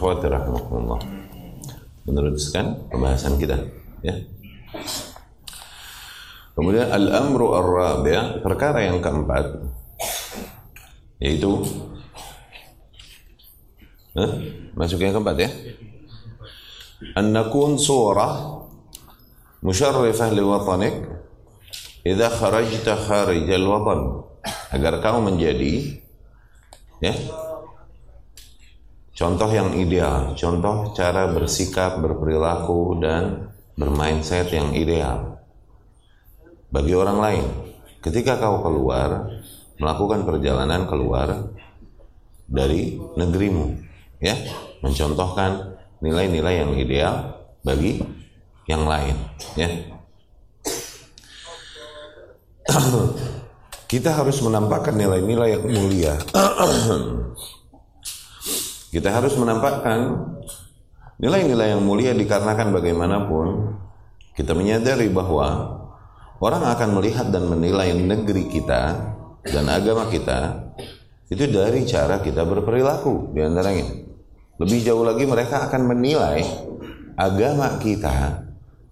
akhwati rahimakumullah. Meneruskan pembahasan kita, ya. Kemudian al-amru ar-rabi' perkara yang keempat yaitu eh, masuk yang keempat ya. An nakun surah li watanik idza kharajta kharij al-watan agar kau menjadi ya Contoh yang ideal, contoh cara bersikap, berperilaku, dan bermindset yang ideal. Bagi orang lain, ketika kau keluar, melakukan perjalanan keluar dari negerimu, ya, mencontohkan nilai-nilai yang ideal bagi yang lain, ya. Kita harus menampakkan nilai-nilai yang mulia Kita harus menampakkan nilai-nilai yang mulia dikarenakan bagaimanapun kita menyadari bahwa orang akan melihat dan menilai negeri kita dan agama kita itu dari cara kita berperilaku di antaranya. Lebih jauh lagi mereka akan menilai agama kita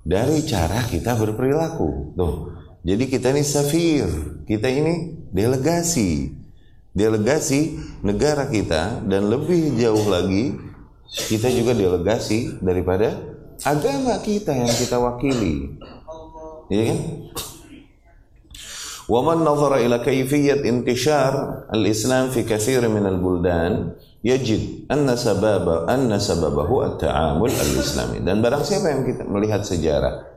dari cara kita berperilaku. Tuh. Jadi kita ini safir, kita ini delegasi delegasi negara kita dan lebih jauh lagi kita juga delegasi daripada agama kita yang kita wakili. Ya kan? Wa man nazara ila kayfiyyat intishar al-Islam fi kathir min al-buldan yajid anna sababa anna sababahu at-ta'amul al-islami. Dan barang siapa yang kita melihat sejarah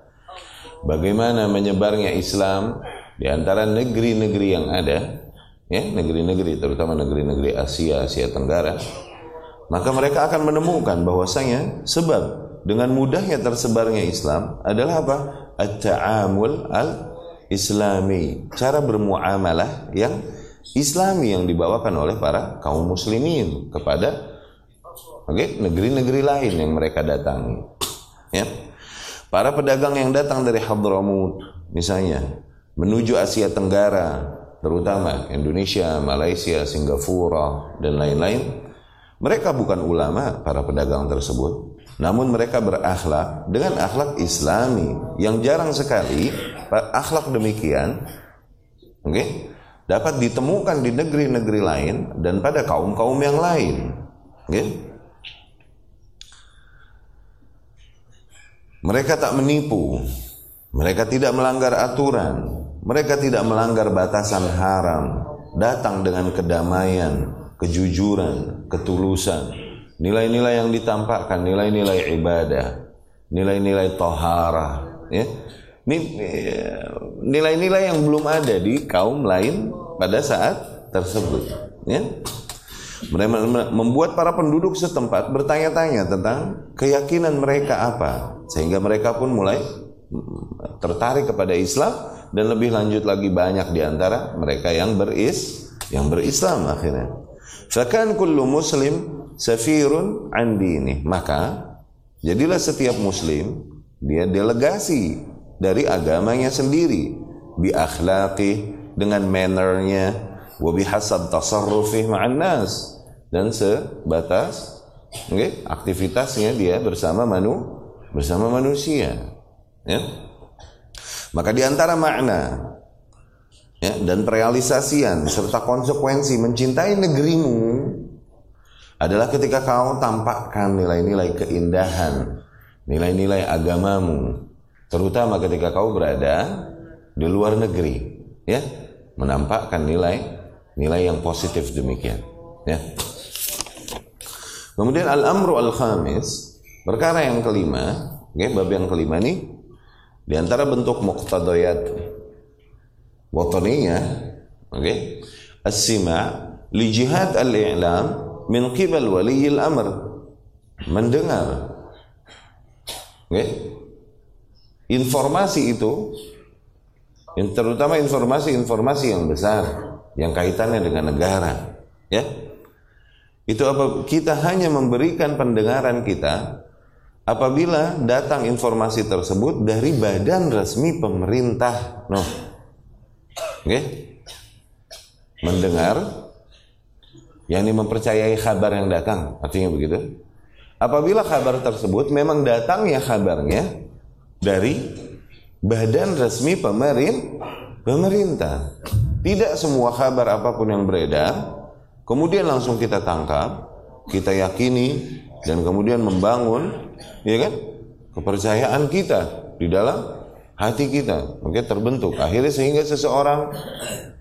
bagaimana menyebarnya Islam di antara negeri-negeri yang ada, ya negeri-negeri terutama negeri-negeri Asia Asia Tenggara. Maka mereka akan menemukan bahwasanya sebab dengan mudahnya tersebarnya Islam adalah apa? At-ta'amul al-islami. Cara bermuamalah yang islami yang dibawakan oleh para kaum muslimin kepada okay, negeri-negeri lain yang mereka datangi. Ya. Para pedagang yang datang dari Hadramut misalnya menuju Asia Tenggara terutama Indonesia, Malaysia, Singapura, dan lain-lain, mereka bukan ulama para pedagang tersebut, namun mereka berakhlak dengan akhlak Islami yang jarang sekali akhlak demikian, oke, okay, dapat ditemukan di negeri-negeri lain dan pada kaum-kaum yang lain, oke. Okay? Mereka tak menipu, mereka tidak melanggar aturan, mereka tidak melanggar batasan haram, datang dengan kedamaian, kejujuran, ketulusan, nilai-nilai yang ditampakkan, nilai-nilai ibadah, nilai-nilai tohara, ya. Nilai-nilai yang belum ada di kaum lain pada saat tersebut, ya. Membuat para penduduk setempat bertanya-tanya tentang keyakinan mereka apa, sehingga mereka pun mulai tertarik kepada Islam dan lebih lanjut lagi banyak di antara mereka yang beris yang berislam akhirnya. Fakan kullu muslim safirun an dini. Maka jadilah setiap muslim dia delegasi dari agamanya sendiri. Bi akhlaqi dengan mannernya. Wa bihasab tasarrufih ma'an nas. Dan sebatas okay, aktivitasnya dia bersama manu bersama manusia. Ya maka di antara makna ya, dan realisasian serta konsekuensi mencintai negerimu adalah ketika kau tampakkan nilai-nilai keindahan, nilai-nilai agamamu, terutama ketika kau berada di luar negeri, ya, menampakkan nilai nilai yang positif demikian, ya. Kemudian al-amru al-khamis, perkara yang kelima, ya, bab yang kelima ini di antara bentuk muqtadayat wataniyah, oke, okay? as-sima' li jihad al-i'lam min qibal wali al-amr. Mendengar. Oke. Okay? Informasi itu terutama informasi-informasi yang besar yang kaitannya dengan negara, ya. Itu apa? Kita hanya memberikan pendengaran kita apabila datang informasi tersebut dari badan resmi pemerintah. No. Oke. Okay? Mendengar yang mempercayai kabar yang datang, artinya begitu. apabila kabar tersebut memang datangnya kabarnya dari badan resmi pemerin, pemerintah. Tidak semua kabar apa pun yang beredar kemudian langsung kita tangkap, kita yakini dan kemudian membangun ya kan? Kepercayaan kita di dalam hati kita. Oke, terbentuk. Akhirnya sehingga seseorang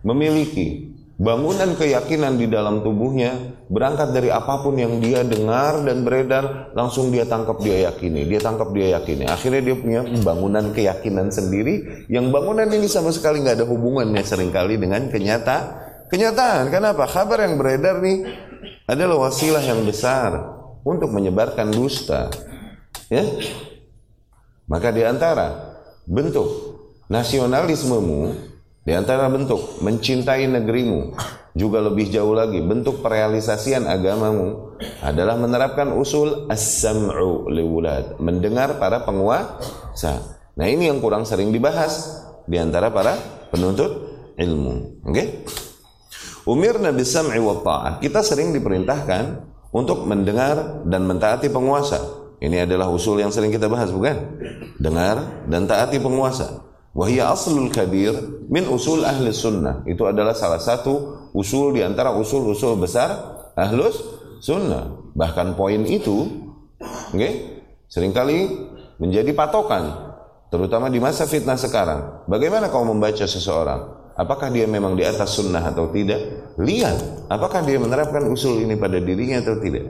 memiliki bangunan keyakinan di dalam tubuhnya berangkat dari apa pun yang dia dengar dan beredar langsung dia tangkap dia yakini. Dia tangkap dia yakini. Akhirnya dia punya bangunan keyakinan sendiri yang bangunan ini sama sekali nggak ada hubungannya sering kali dengan kenyata kenyataan kenapa? Kabar yang beredar nih adalah wasilah yang besar untuk menyebarkan dusta ya maka di antara bentuk nasionalismemu di antara bentuk mencintai negerimu juga lebih jauh lagi bentuk perealisasian agamamu adalah menerapkan usul as-sam'u liwulad, mendengar para penguasa. Nah, ini yang kurang sering dibahas di antara para penuntut ilmu. Oke? Okay? Umirna bisam'i wa ta'ah. Kita sering diperintahkan untuk mendengar dan mentaati penguasa. Ini adalah usul yang sering kita bahas, bukan? Dengar dan taati penguasa. Wahia aslul kabir min usul ahli sunnah. Itu adalah salah satu usul di antara usul-usul besar ahlus sunnah. Bahkan poin itu, okay, sering kali menjadi patokan. Terutama di masa fitnah sekarang. Bagaimana kau membaca seseorang? Apakah dia memang di atas sunnah atau tidak? Lihat, apakah dia menerapkan usul ini pada dirinya atau tidak.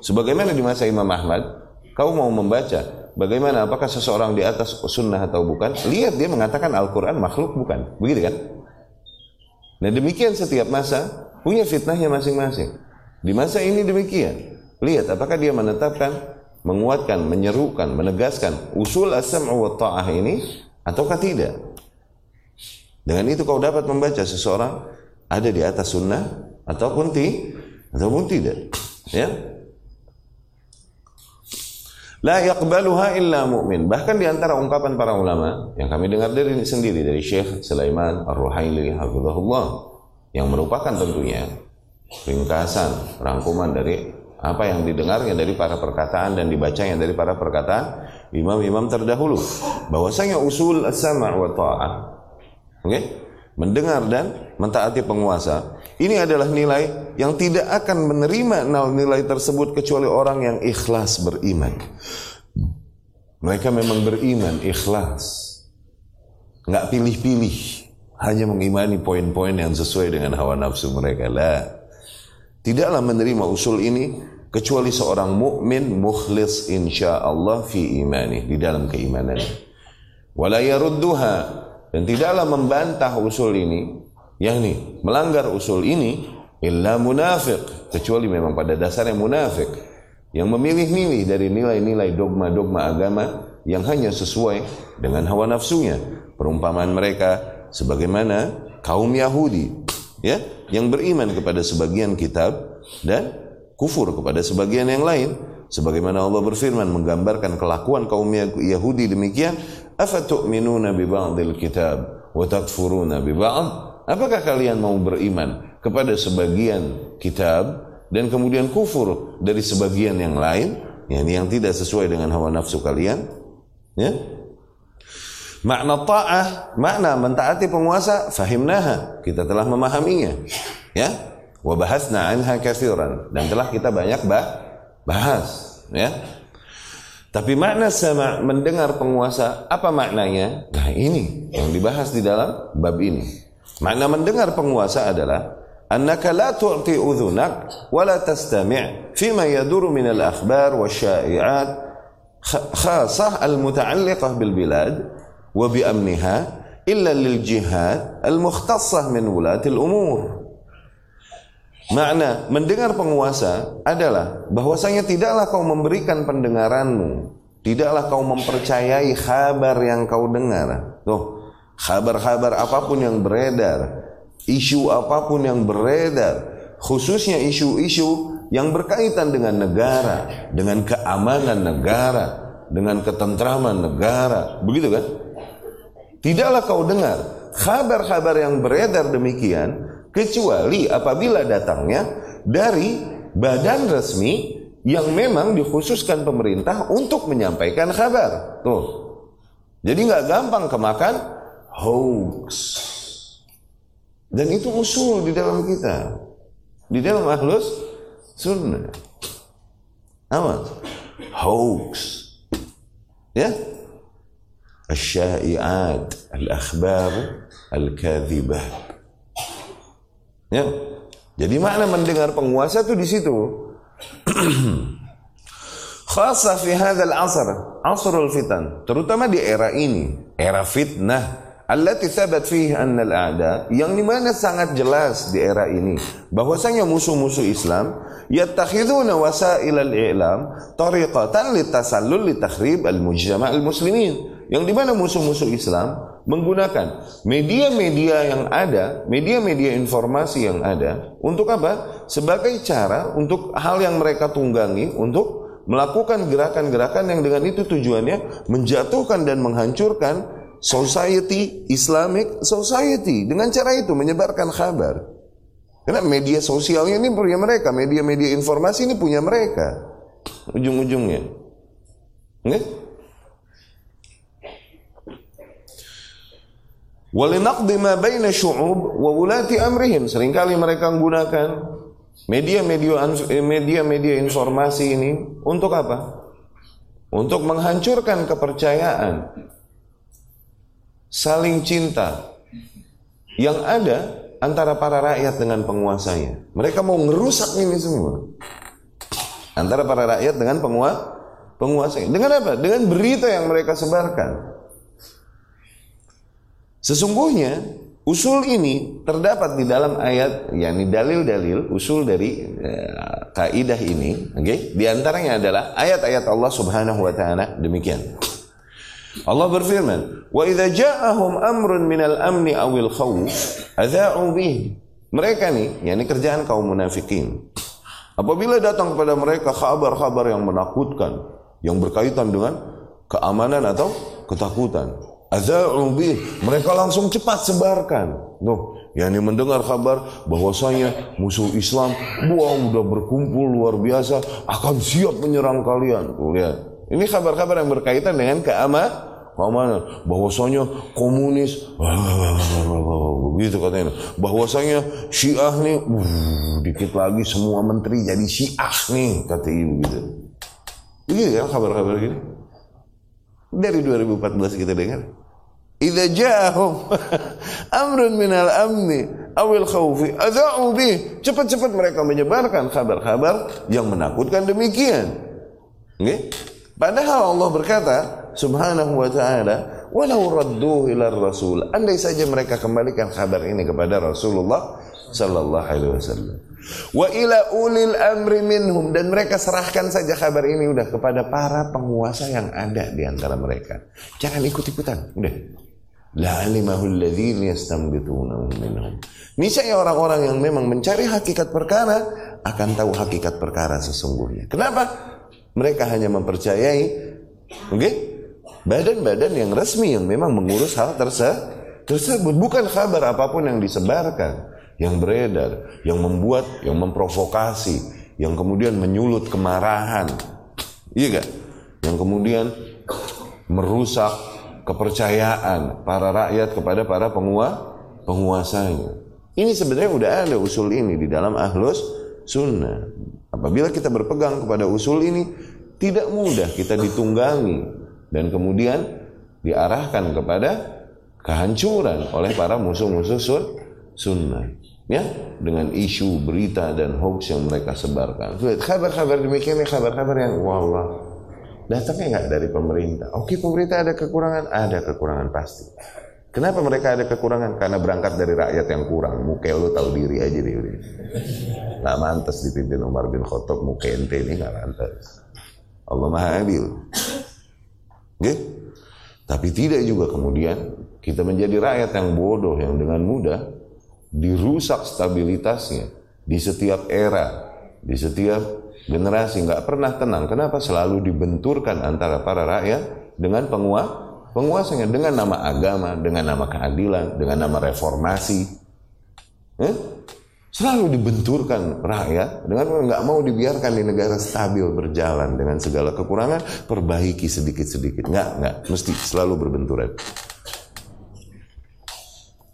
Sebagaimana di masa Imam Ahmad, kau mau membaca Bagaimana? Apakah seseorang di atas sunnah atau bukan? Lihat dia mengatakan Al-Quran makhluk bukan. Begitu kan? Nah demikian setiap masa punya fitnahnya masing-masing. Di masa ini demikian. Lihat apakah dia menetapkan, menguatkan, menyerukan, menegaskan usul as-sam'u wa ta'ah ini ataukah tidak. Dengan itu kau dapat membaca seseorang ada di atas sunnah ataupun ti ataupun tidak. Ya, La yaqbaluha illa mu'min. Bahkan di antara ungkapan para ulama yang kami dengar dari sendiri dari Syekh Sulaiman Ar-Ruhaili hafizahullah yang merupakan tentunya ringkasan rangkuman dari apa yang didengarnya dari para perkataan dan dibacanya dari para perkataan imam-imam terdahulu bahwasanya usul as-sama' wa ta'ah okay? mendengar dan mentaati penguasa. Ini adalah nilai yang tidak akan menerima nilai tersebut kecuali orang yang ikhlas beriman. Mereka memang beriman, ikhlas. Nggak pilih-pilih. Hanya mengimani poin-poin yang sesuai dengan hawa nafsu mereka. Lah. Tidaklah menerima usul ini kecuali seorang mukmin mukhlis insya Allah fi imani di dalam keimanan. Wala yarudduha dan tidaklah membantah usul ini yakni melanggar usul ini illa munafiq kecuali memang pada dasarnya munafik yang memilih-milih dari nilai-nilai dogma-dogma agama yang hanya sesuai dengan hawa nafsunya. Perumpamaan mereka sebagaimana kaum Yahudi ya yang beriman kepada sebagian kitab dan kufur kepada sebagian yang lain. Sebagaimana Allah berfirman menggambarkan kelakuan kaum Yahudi demikian afatu'minuna bi ba'dil kitab wa takfuruna apakah kalian mau beriman kepada sebagian kitab dan kemudian kufur dari sebagian yang lain? Yani yang tidak sesuai dengan hawa nafsu kalian? Ya? Makna ta'ah makna mentaati penguasa fahimnaha. Kita telah memahaminya. Ya? Wa bahasna anha dan telah kita banyak bah bahas. Ya tapi makna sama mendengar penguasa apa maknanya? Nah ini yang dibahas di dalam bab ini. Makna mendengar penguasa adalah annaka la tu'ti udhunak wa la tastami' fima yaduru min al-akhbar wa syai'at khasah al-muta'alliqah bil bilad wa bi amniha illa lil jihad al-mukhtassah min wulati al-umur. Makna mendengar penguasa adalah bahwasanya tidaklah kau memberikan pendengaranmu, tidaklah kau mempercayai kabar yang kau dengar. Tuh, kabar-kabar apa pun yang beredar, isu apa pun yang beredar, khususnya isu-isu yang berkaitan dengan negara, dengan keamanan negara, dengan ketentraman negara, begitu kan? Tidaklah kau dengar kabar-kabar yang beredar demikian kecuali apabila datangnya dari badan resmi yang memang dikhususkan pemerintah untuk menyampaikan kabar. Tuh. Jadi nggak gampang kemakan hoax. Dan itu usul di dalam kita. Di dalam ahlus sunnah. Apa? Hoax. Ya? Al-syai'at, al-akhbar, al-kadhibah. Ya. Jadi makna mendengar penguasa itu di situ. Khasa fi hadzal asr, asrul fitan, terutama di era ini, era fitnah allati thabat fihi anna al-a'da yang di mana sangat jelas di era ini bahwasanya musuh-musuh Islam yattakhiduna wasail al-i'lam tariqatan litasallul litakhrib al-mujtama' al-muslimin yang di mana musuh-musuh Islam menggunakan media-media yang ada, media-media informasi yang ada untuk apa? Sebagai cara untuk hal yang mereka tunggangi untuk melakukan gerakan-gerakan yang dengan itu tujuannya menjatuhkan dan menghancurkan society Islamic society dengan cara itu menyebarkan kabar. Karena media sosialnya ini punya mereka, media-media informasi ini punya mereka. Ujung-ujungnya. Nggak? Walinaqdi ma amrihim. Seringkali mereka menggunakan media-media media-media informasi ini untuk apa? Untuk menghancurkan kepercayaan saling cinta yang ada antara para rakyat dengan penguasanya. Mereka mau ngerusak ini semua. Antara para rakyat dengan penguasa penguasanya. Dengan apa? Dengan berita yang mereka sebarkan. Sesungguhnya usul ini terdapat di dalam ayat yakni dalil-dalil usul dari uh, kaidah ini, oke? Okay? Di antaranya adalah ayat-ayat Allah Subhanahu wa taala demikian. Allah berfirman, "Wa idza ja'ahum amrun minal amni awil khawf, adza'u bih." Mereka nih, yakni kerjaan kaum munafikin. Apabila datang kepada mereka kabar-kabar yang menakutkan, yang berkaitan dengan keamanan atau ketakutan, mereka langsung cepat sebarkan. Tuh, yang mendengar kabar bahwasanya musuh Islam buang udah berkumpul luar biasa akan siap menyerang kalian. Tuh lihat. Ini kabar-kabar yang berkaitan dengan keamanan keamanan bahwasanya komunis begitu katanya bahwasanya Syiah nih uh, dikit lagi semua menteri jadi Syiah nih kata ibu gitu begitu ya kabar-kabar gini dari 2014 kita dengar. Idza ja'ahum amrun minal amni awil khawfi adza'u bih. Cepat-cepat mereka menyebarkan kabar-kabar yang menakutkan demikian. Okay? Padahal Allah berkata subhanahu wa ta'ala walau radduhu ila rasul andai saja mereka kembalikan kabar ini kepada Rasulullah sallallahu alaihi wasallam Wa ila ulil amri minhum dan mereka serahkan saja kabar ini udah kepada para penguasa yang ada di antara mereka. Jangan ikut-ikutan, udah. La alimahul ladzina yastambituna minhum. Niscaya orang-orang yang memang mencari hakikat perkara akan tahu hakikat perkara sesungguhnya. Kenapa? Mereka hanya mempercayai oke? Okay? Badan-badan yang resmi yang memang mengurus hal tersebut bukan kabar apa pun yang disebarkan yang beredar, yang membuat, yang memprovokasi, yang kemudian menyulut kemarahan. Iya gak? Yang kemudian merusak kepercayaan para rakyat kepada para pengua, penguasanya. Ini sebenarnya udah ada usul ini di dalam ahlus sunnah. Apabila kita berpegang kepada usul ini, tidak mudah kita ditunggangi dan kemudian diarahkan kepada kehancuran oleh para musuh-musuh sunnah ya dengan isu berita dan hoax yang mereka sebarkan. Kabar-kabar demikian kabar-kabar yang wallah datangnya nggak dari pemerintah. Oke pemerintah ada kekurangan, ada kekurangan pasti. Kenapa mereka ada kekurangan? Karena berangkat dari rakyat yang kurang. Muka lu tahu diri aja deh. Nggak mantas dipimpin Umar bin Khattab. Muka ente ini nggak mantas. Allah Maha Adil. Oke? Tapi tidak juga kemudian kita menjadi rakyat yang bodoh yang dengan mudah dirusak stabilitasnya di setiap era, di setiap generasi nggak pernah tenang. Kenapa selalu dibenturkan antara para rakyat dengan penguasa penguasanya dengan nama agama, dengan nama keadilan, dengan nama reformasi. Eh? selalu dibenturkan rakyat dengan nggak mau dibiarkan di negara stabil berjalan dengan segala kekurangan perbaiki sedikit-sedikit nggak nggak mesti selalu berbenturan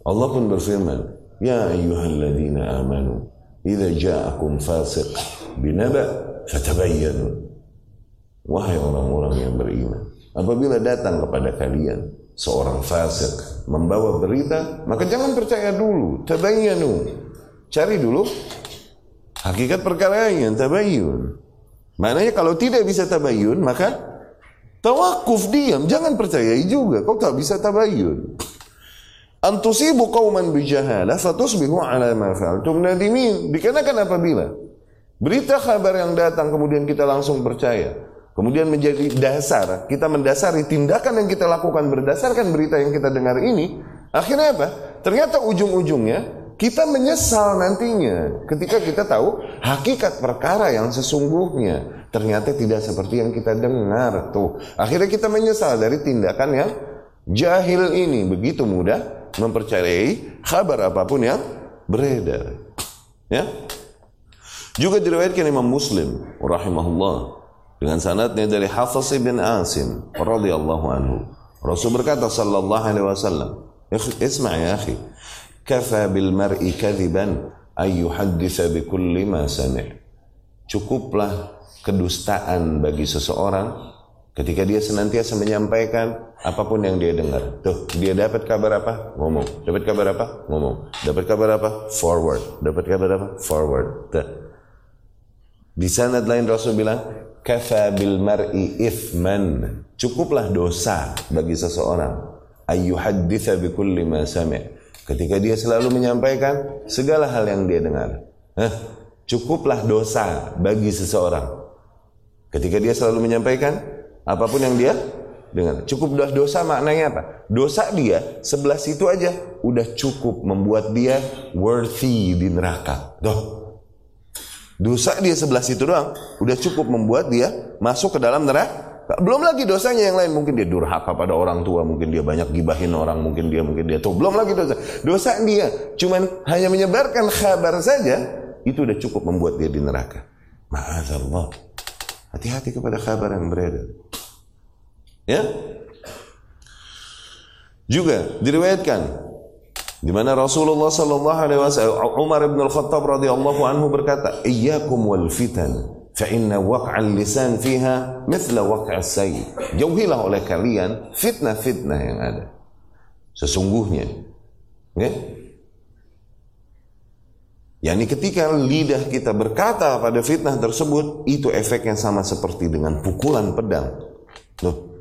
Allah pun berfirman ya ayyuhalladzina amanu idza ja'akum fasiq binaba fatabayyanu wahai orang-orang yang beriman apabila datang kepada kalian seorang fasik membawa berita maka jangan percaya dulu tabayyanu Cari dulu hakikat perkara yang tabayun. Maknanya kalau tidak bisa tabayun, maka tawakuf diam, jangan percayai juga. Kau tak bisa tabayun. Antusibu qauman bijahalah fatusbihu ala ma fa'altum nadimin. Dikarenakan apabila berita kabar yang datang kemudian kita langsung percaya, kemudian menjadi dasar, kita mendasari tindakan yang kita lakukan berdasarkan berita yang kita dengar ini, akhirnya apa? Ternyata ujung-ujungnya kita menyesal nantinya ketika kita tahu hakikat perkara yang sesungguhnya ternyata tidak seperti yang kita dengar tuh. Akhirnya kita menyesal dari tindakan yang jahil ini begitu mudah mempercayai kabar apa pun yang beredar. Ya. Juga diriwayatkan Imam Muslim rahimahullah dengan sanadnya dari Hafiz bin Asim radhiyallahu anhu. Rasul berkata sallallahu alaihi wasallam, "Isma' ya akhi, kafa bil mar'i kadhiban ay yuhadditsa bi kulli ma sami' cukuplah kedustaan bagi seseorang ketika dia senantiasa menyampaikan apa pun yang dia dengar. Tuh dia dapat kabar apa? Ngomong. Dapat kabar apa? Ngomong. Dapat kabar apa? Forward. Dapat kabar apa? Forward. Tuh. Di sanad lain Rasul bilang kafa bil mar'i ithman. Cukuplah dosa bagi seseorang. Ayyuhadditsa bi kulli ma sami' Ketika dia selalu menyampaikan segala hal yang dia dengar. Hah? Cukuplah dosa bagi seseorang. Ketika dia selalu menyampaikan apa pun yang dia dengar. Cukup dosa maknanya apa? Dosa dia sebelah situ aja udah cukup membuat dia worthy di neraka. Doh. Dosa dia sebelah situ doang udah cukup membuat dia masuk ke dalam neraka belum lagi dosanya yang lain, mungkin dia durhaka pada orang tua, mungkin dia banyak gibahin orang, mungkin dia mungkin dia tuh belum lagi dosa. Dosa dia cuman hanya menyebarkan kabar saja, itu udah cukup membuat dia di neraka. Ma'azallah. Hati-hati kepada kabar yang beredar. Ya. Juga diriwayatkan di mana Rasulullah sallallahu alaihi wasallam Umar bin Al-Khattab radhiyallahu anhu berkata, "Iyyakum wal fitan fa inna waq'al lisan fiha mithla waq'as sayy." Jauhilah oleh kalian fitnah-fitnah yang ada. Sesungguhnya, ya? Yani ketika lidah kita berkata pada fitnah tersebut, itu efeknya sama seperti dengan pukulan pedang. Loh,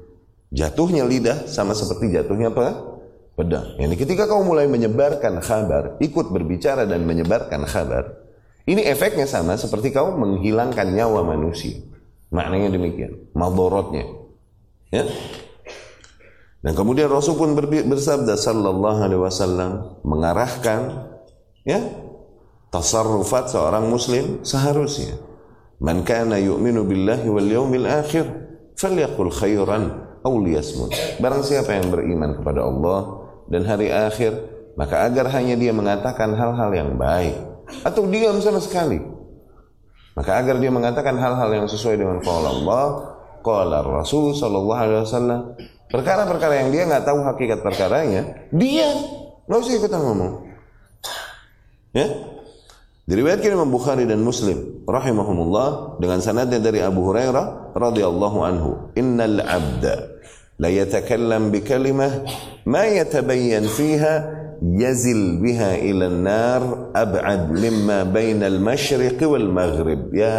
jatuhnya lidah sama seperti jatuhnya apa? pedang yakni ketika kau mulai menyebarkan kabar ikut berbicara dan menyebarkan kabar ini efeknya sama seperti kau menghilangkan nyawa manusia. Maknanya demikian. Madorotnya. Ya. Dan kemudian Rasul pun bersabda sallallahu alaihi wasallam mengarahkan ya tasarrufat seorang muslim seharusnya man kana yu'minu billahi wal yawmil akhir falyaqul khairan aw liyasmut. Barang siapa yang beriman kepada Allah dan hari akhir maka agar hanya dia mengatakan hal-hal yang baik atau diam sama sekali. Maka agar dia mengatakan hal-hal yang sesuai dengan qala Allah, qala Rasul sallallahu alaihi wasallam, perkara-perkara yang dia nggak tahu hakikat perkaranya, dia nggak usah ikutan ngomong. Ya? Diriwayatkan Imam Bukhari dan Muslim rahimahumullah dengan sanadnya dari Abu Hurairah radhiyallahu anhu, "Innal 'abda لا يتكلم بكلمة ما يتبين فيها يزل بها إلى النار أبعد مما بين المشرق والمغرب يا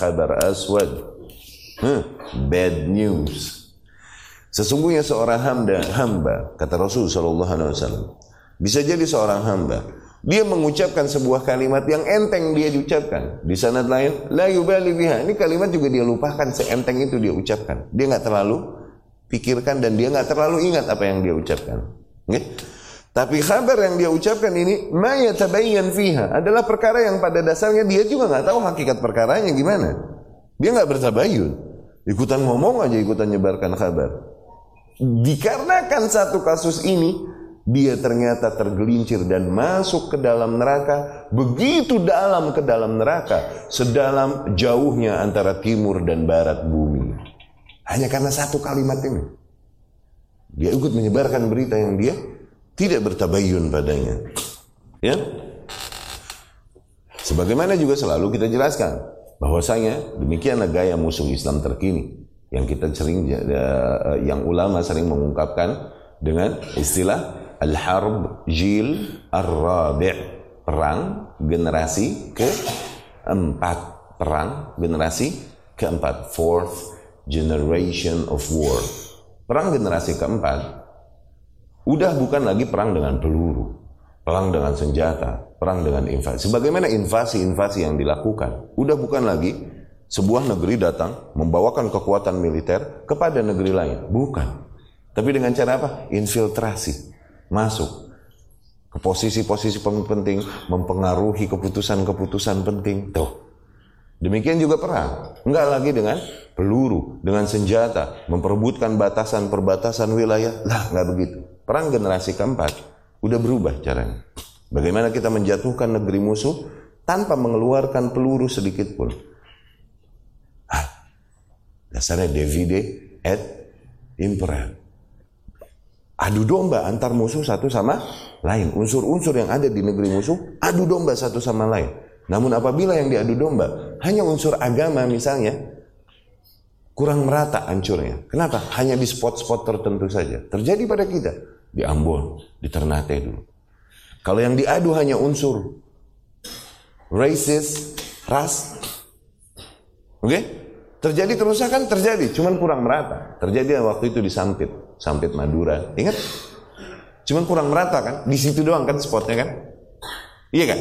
خبر أسود bad news Sesungguhnya seorang hamba, hamba kata Rasul Shallallahu Alaihi Wasallam, bisa jadi seorang hamba. Dia mengucapkan sebuah kalimat yang enteng dia diucapkan. Di sanad lain, la yubali biha. Ini kalimat juga dia lupakan seenteng itu dia ucapkan. Dia nggak terlalu pikirkan dan dia nggak terlalu ingat apa yang dia ucapkan. Okay? Tapi kabar yang dia ucapkan ini maya tabayyan fiha adalah perkara yang pada dasarnya dia juga nggak tahu hakikat perkaranya gimana. Dia nggak bertabayun. Ikutan ngomong aja ikutan nyebarkan kabar. Dikarenakan satu kasus ini dia ternyata tergelincir dan masuk ke dalam neraka, begitu dalam ke dalam neraka, sedalam jauhnya antara timur dan barat bumi. Hanya karena satu kalimat ini. Dia ikut menyebarkan berita yang dia tidak bertabayun padanya. Ya. Sebagaimana juga selalu kita jelaskan bahwasanya demikianlah gaya musuh Islam terkini yang kita sering yang ulama sering mengungkapkan dengan istilah al-harb jil ar-rabi' perang generasi keempat perang generasi keempat fourth generation of war perang generasi keempat udah bukan lagi perang dengan peluru perang dengan senjata perang dengan invasi sebagaimana invasi-invasi yang dilakukan udah bukan lagi sebuah negeri datang membawakan kekuatan militer kepada negeri lain bukan tapi dengan cara apa? Infiltrasi. Masuk ke posisi-posisi penting, mempengaruhi keputusan-keputusan penting. Tuh. Demikian juga perang. Enggak lagi dengan peluru, dengan senjata, memperebutkan batasan-perbatasan wilayah. Lah, enggak begitu. Perang generasi keempat udah berubah caranya. Bagaimana kita menjatuhkan negeri musuh tanpa mengeluarkan peluru sedikit pun. Ah, dasarnya divide et impera adu domba antar musuh satu sama lain. Unsur-unsur yang ada di negeri musuh adu domba satu sama lain. Namun apabila yang diadu domba hanya unsur agama misalnya, kurang merata hancurnya. Kenapa? Hanya di spot-spot tertentu saja. Terjadi pada kita di Ambon, di Ternate dulu. Kalau yang diadu hanya unsur racist, ras, oke? Okay? Terjadi kerusakan terjadi, cuman kurang merata. Terjadi waktu itu di Sampit. Sampit Madura. Ingat? Cuman kurang merata kan? Di situ doang kan spotnya kan? Iya kan?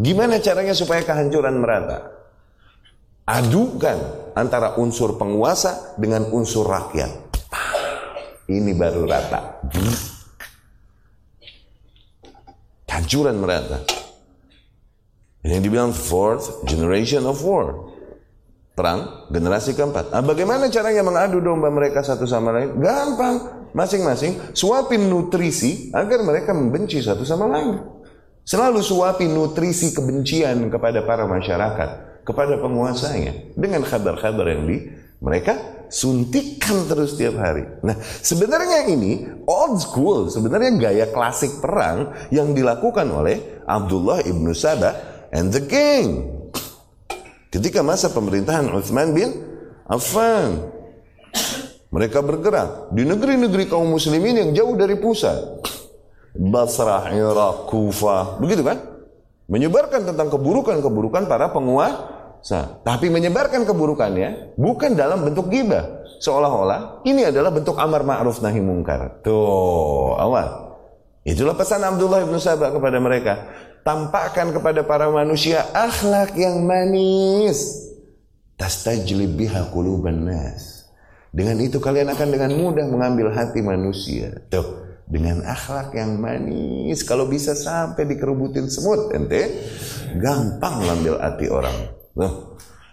Gimana caranya supaya kehancuran merata? Adukan antara unsur penguasa dengan unsur rakyat. Ini baru rata. Kehancuran merata. Ini dibilang fourth generation of war perang generasi keempat. Nah, bagaimana caranya mengadu domba mereka satu sama lain? Gampang, masing-masing suapin nutrisi agar mereka membenci satu sama lain. Selalu suapi nutrisi kebencian kepada para masyarakat, kepada penguasanya dengan kabar-kabar yang di mereka suntikan terus setiap hari. Nah, sebenarnya ini old school, sebenarnya gaya klasik perang yang dilakukan oleh Abdullah ibnu Sabah and the king. Ketika masa pemerintahan Uthman bin Affan. Mereka bergerak di negeri-negeri kaum muslimin yang jauh dari pusat. Basrah, Irak, Kufah, begitu kan? Menyebarkan tentang keburukan-keburukan para penguasa. Tapi menyebarkan keburukannya bukan dalam bentuk gibah. Seolah-olah ini adalah bentuk amar ma'ruf nahi mungkar. Tuh, awal. Itulah pesan Abdullah bin Sabah kepada mereka tampakkan kepada para manusia akhlak yang manis. Tastajlib biha quluban nas. Dengan itu kalian akan dengan mudah mengambil hati manusia. Tuh, dengan akhlak yang manis kalau bisa sampai dikerubutin semut ente gampang mengambil hati orang. Nah,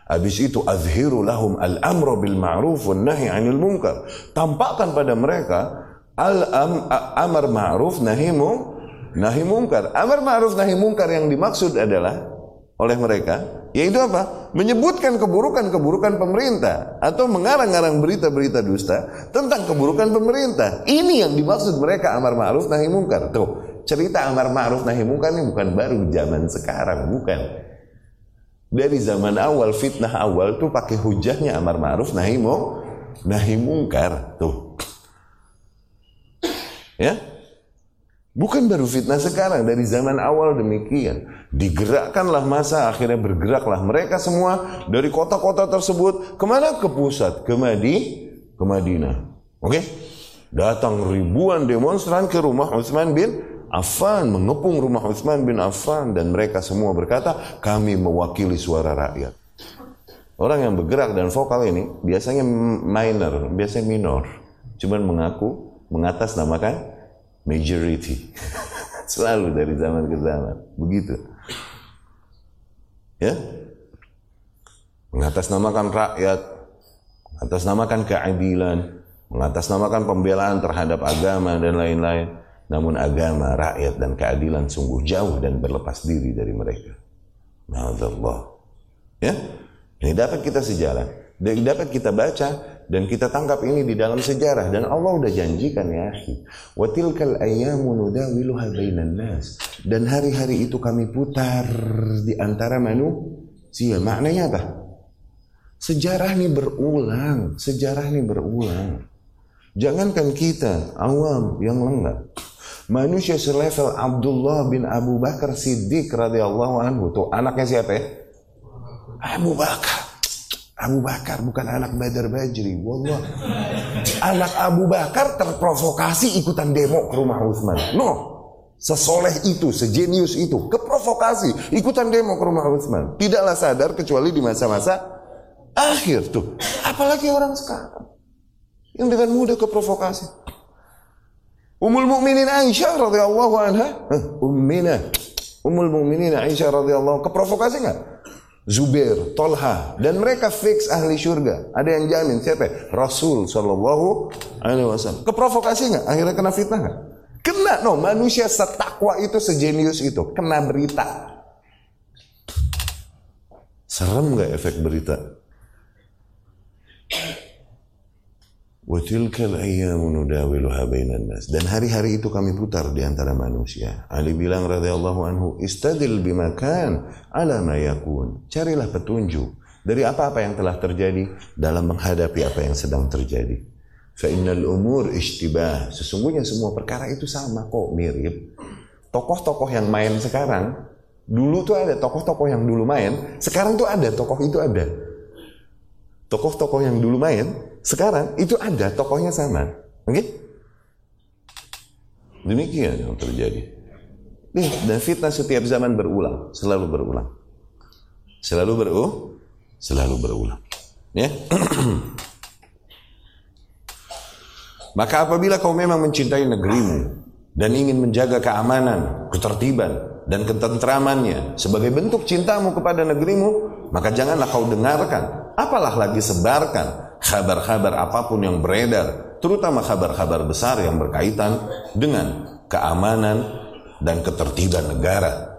Habis itu azhiru lahum al-amru bil ma'ruf wan nahi 'anil munkar. Tampakkan pada mereka al-amr ma'ruf nahi munkar nahi mungkar. Amar ma'ruf nahi mungkar yang dimaksud adalah oleh mereka yaitu apa? Menyebutkan keburukan-keburukan pemerintah atau mengarang-arang berita-berita dusta tentang keburukan pemerintah. Ini yang dimaksud mereka amar ma'ruf nahi mungkar. Tuh, cerita amar ma'ruf nahi mungkar ini bukan baru zaman sekarang, bukan. Dari zaman awal fitnah awal tuh pakai hujahnya amar ma'ruf nahi nahi mungkar. Tuh. Ya, Bukan baru fitnah sekarang, dari zaman awal demikian. Digerakkanlah masa, akhirnya bergeraklah mereka semua dari kota-kota tersebut. Ke mana? Ke pusat, ke Madi, ke Madinah. Oke? Okay? Datang ribuan demonstran ke rumah Utsman bin Affan, mengepung rumah Utsman bin Affan. Dan mereka semua berkata, kami mewakili suara rakyat. Orang yang bergerak dan vokal ini biasanya minor, biasanya minor. Cuman mengaku, mengatasnamakan majority. Selalu dari zaman ke zaman. Begitu. Ya. Mengatasnamakan rakyat, mengatasnamakan keadilan, mengatasnamakan pembelaan terhadap agama dan lain-lain. Namun agama, rakyat, dan keadilan sungguh jauh dan berlepas diri dari mereka. Ma'adallah. Ya, ini dapat kita sejalan. Dapat kita baca dan kita tangkap ini di dalam sejarah. Dan Allah udah janjikan ya akhi. Wa tilkal ayyamu nudawiluha bainan nas. Dan hari-hari itu kami putar di antara manusia. Maknanya apa? Sejarah ini berulang. Sejarah ini berulang. Jangankan kita awam yang lengah manusia selevel Abdullah bin Abu Bakar Siddiq radhiyallahu anhu. Tuh anaknya siapa ya? Abu Bakar Abu Bakar bukan anak Badar Bajri. Wallah. Anak Abu Bakar terprovokasi ikutan demo ke rumah Utsman. No. Sesoleh itu, sejenius itu, keprovokasi, ikutan demo ke rumah Utsman. Tidaklah sadar kecuali di masa-masa akhir tuh. Apalagi orang sekarang yang dengan mudah keprovokasi. Ummul Mukminin Aisyah radhiyallahu anha, ummina. Ummul Mukminin Aisyah radhiyallahu keprovokasi enggak? Zubair, Tolha, dan mereka fix ahli surga. Ada yang jamin siapa? Rasul Shallallahu Alaihi Wasallam. Keprovokasi nggak? Akhirnya kena fitnah nggak? Kena, no. Manusia setakwa itu sejenius itu, kena berita. Serem nggak efek berita? Dan hari-hari itu kami putar di antara manusia. Ali bilang radhiyallahu anhu, "Istadil bimakan ala ma yakun." Carilah petunjuk dari apa-apa yang telah terjadi dalam menghadapi apa yang sedang terjadi. Fa innal umur ishtibah. Sesungguhnya semua perkara itu sama kok, mirip. Tokoh-tokoh yang main sekarang, dulu tuh ada tokoh-tokoh yang dulu main, sekarang tuh ada tokoh itu ada. Tokoh-tokoh yang dulu main, sekarang itu ada tokohnya sama. Oke? Okay? Demikian yang terjadi. Nih, dan fitnah setiap zaman berulang, selalu berulang. Selalu berulang, selalu berulang. Ya. Maka apabila kau memang mencintai negerimu dan ingin menjaga keamanan, ketertiban, dan ketentramannya sebagai bentuk cintamu kepada negerimu, maka janganlah kau dengarkan, apalah lagi sebarkan kabar-kabar apa pun yang beredar, terutama kabar-kabar besar yang berkaitan dengan keamanan dan ketertiban negara.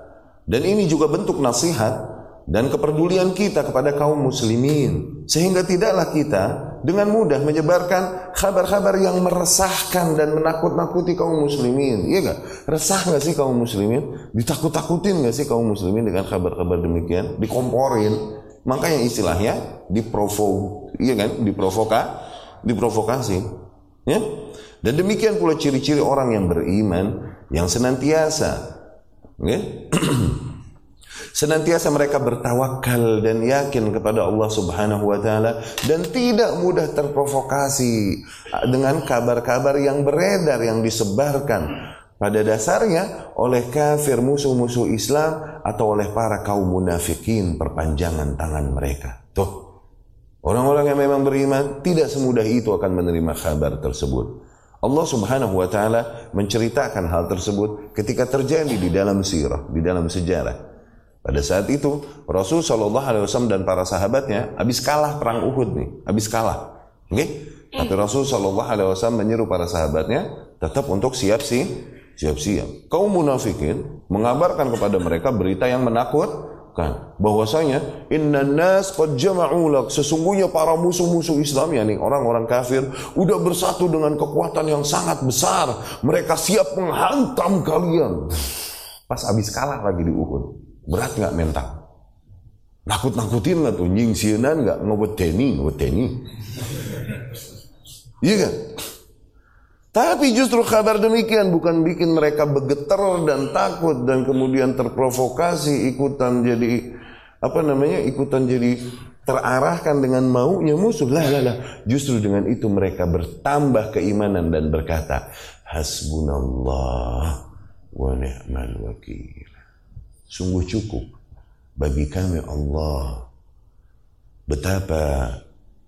Dan ini juga bentuk nasihat dan kepedulian kita kepada kaum muslimin sehingga tidaklah kita dengan mudah menyebarkan kabar-kabar yang meresahkan dan menakut-nakuti kaum muslimin iya gak? resah gak sih kaum muslimin? ditakut-takutin gak sih kaum muslimin dengan kabar-kabar demikian? dikomporin Makanya istilahnya diprovo, iya kan? Diprovoka, diprovokasi. Ya? Dan demikian pula ciri-ciri orang yang beriman yang senantiasa ya? senantiasa mereka bertawakal dan yakin kepada Allah Subhanahu wa taala dan tidak mudah terprovokasi dengan kabar-kabar yang beredar yang disebarkan pada dasarnya oleh kafir musuh-musuh Islam atau oleh para kaum munafikin perpanjangan tangan mereka. Tuh. Orang-orang yang memang beriman tidak semudah itu akan menerima kabar tersebut. Allah Subhanahu wa taala menceritakan hal tersebut ketika terjadi di dalam sirah, di dalam sejarah. Pada saat itu Rasul Shallallahu Alaihi Wasallam dan para sahabatnya habis kalah perang Uhud nih, habis kalah. Oke? Okay? Tapi Rasul Shallallahu Alaihi Wasallam menyeru para sahabatnya tetap untuk siap sih siap-siap. Kaum munafikin mengabarkan kepada mereka berita yang menakutkan bahwasanya inna nas qad jama'u lak sesungguhnya para musuh-musuh Islam yakni orang-orang kafir udah bersatu dengan kekuatan yang sangat besar. Mereka siap menghantam kalian. Pas habis kalah lagi di Uhud. Berat nggak mental? Nakut-nakutin nggak tuh? Nyingsianan nggak? Ngeweteni, ngeweteni. Iya kan? Tapi justru kabar demikian bukan bikin mereka begetar dan takut dan kemudian terprovokasi ikutan jadi apa namanya ikutan jadi terarahkan dengan maunya musuh. Lah lah lah. Justru dengan itu mereka bertambah keimanan dan berkata, Hasbunallah wa ni'mal wakil. Sungguh cukup bagi kami Allah. Betapa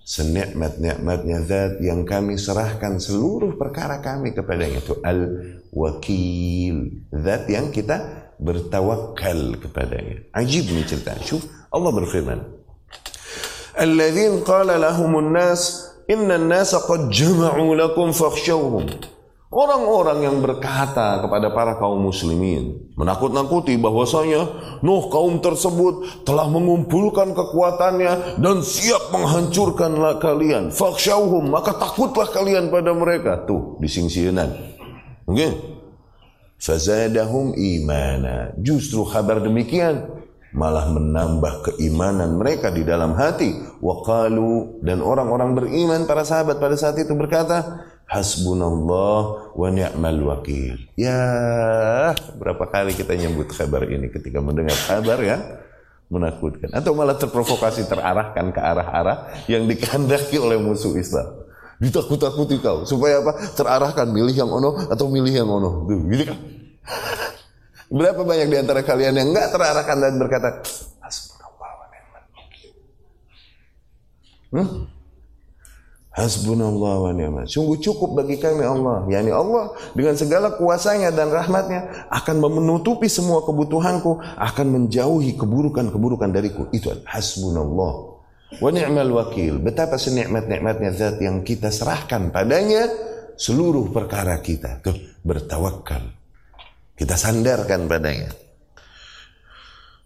senikmat-nikmatnya zat yang kami serahkan seluruh perkara kami kepadanya itu al-wakil zat yang kita bertawakal kepadanya ajib ini cerita Syuf Allah berfirman Alladzin qala lahumun nas Inna nasa qad jama'u lakum fakhshawhum. Orang-orang yang berkata kepada para kaum muslimin, menakut-nakuti bahwasanya Nuh kaum tersebut telah mengumpulkan kekuatannya dan siap menghancurkan kalian. Fakhshawhum, maka takutlah kalian pada mereka. Tuh, di singsieunan. Oke. Okay? Fazadahum imana. Justru kabar demikian malah menambah keimanan mereka di dalam hati. Waqalu dan orang-orang beriman para sahabat pada saat itu berkata, Hasbunallah wa ni'mal wakil. Ya, berapa kali kita nyebut kabar ini ketika mendengar kabar ya menakutkan atau malah terprovokasi terarahkan ke arah-arah yang dikehendaki oleh musuh Islam. Ditakut-takuti kau supaya apa? Terarahkan milih yang ono atau milih yang ono. Tuh, gitu kan. Berapa banyak di antara kalian yang enggak terarahkan dan berkata, Hasbunallah wa ni'mal wakil. Hmm? Hasbunallah wa ni'mal. Sungguh cukup bagi kami Allah. Yani Allah dengan segala kuasanya dan rahmatnya akan menutupi semua kebutuhanku, akan menjauhi keburukan-keburukan dariku. Itu hasbunallah wa ni'mal wakil. Betapa senikmat-nikmatnya zat yang kita serahkan padanya seluruh perkara kita. Tuh, bertawakal. Kita sandarkan padanya.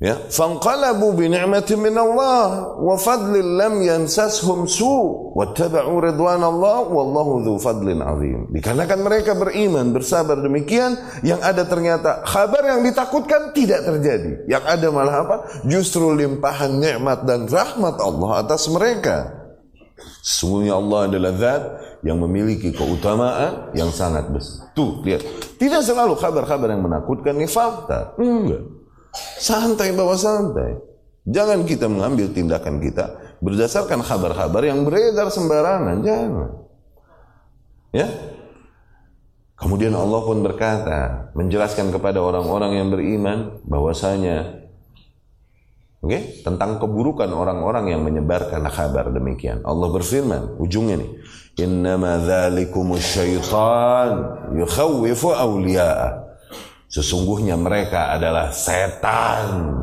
Ya, fanqalabu bi ni'matin min Allah wa fadlin lam yansashum su wattaba'u ridwan Allah wallahu dzu fadlin azim. Dikarenakan mereka beriman, bersabar demikian, yang ada ternyata kabar yang ditakutkan tidak terjadi. Yang ada malah apa? Justru limpahan nikmat dan rahmat Allah atas mereka. Sesungguhnya Allah adalah zat yang memiliki keutamaan yang sangat besar. Tuh, lihat. Tidak selalu kabar-kabar yang menakutkan ini fakta. Enggak. Santai bawa santai. Jangan kita mengambil tindakan kita berdasarkan kabar-kabar yang beredar sembarangan. Jangan. Ya. Kemudian Allah pun berkata, menjelaskan kepada orang-orang yang beriman bahwasanya oke, okay, tentang keburukan orang-orang yang menyebarkan kabar demikian. Allah berfirman, ujungnya nih, "Innama dzalikumus syaitan yukhawwifu awliya'ah." Sesungguhnya mereka adalah setan.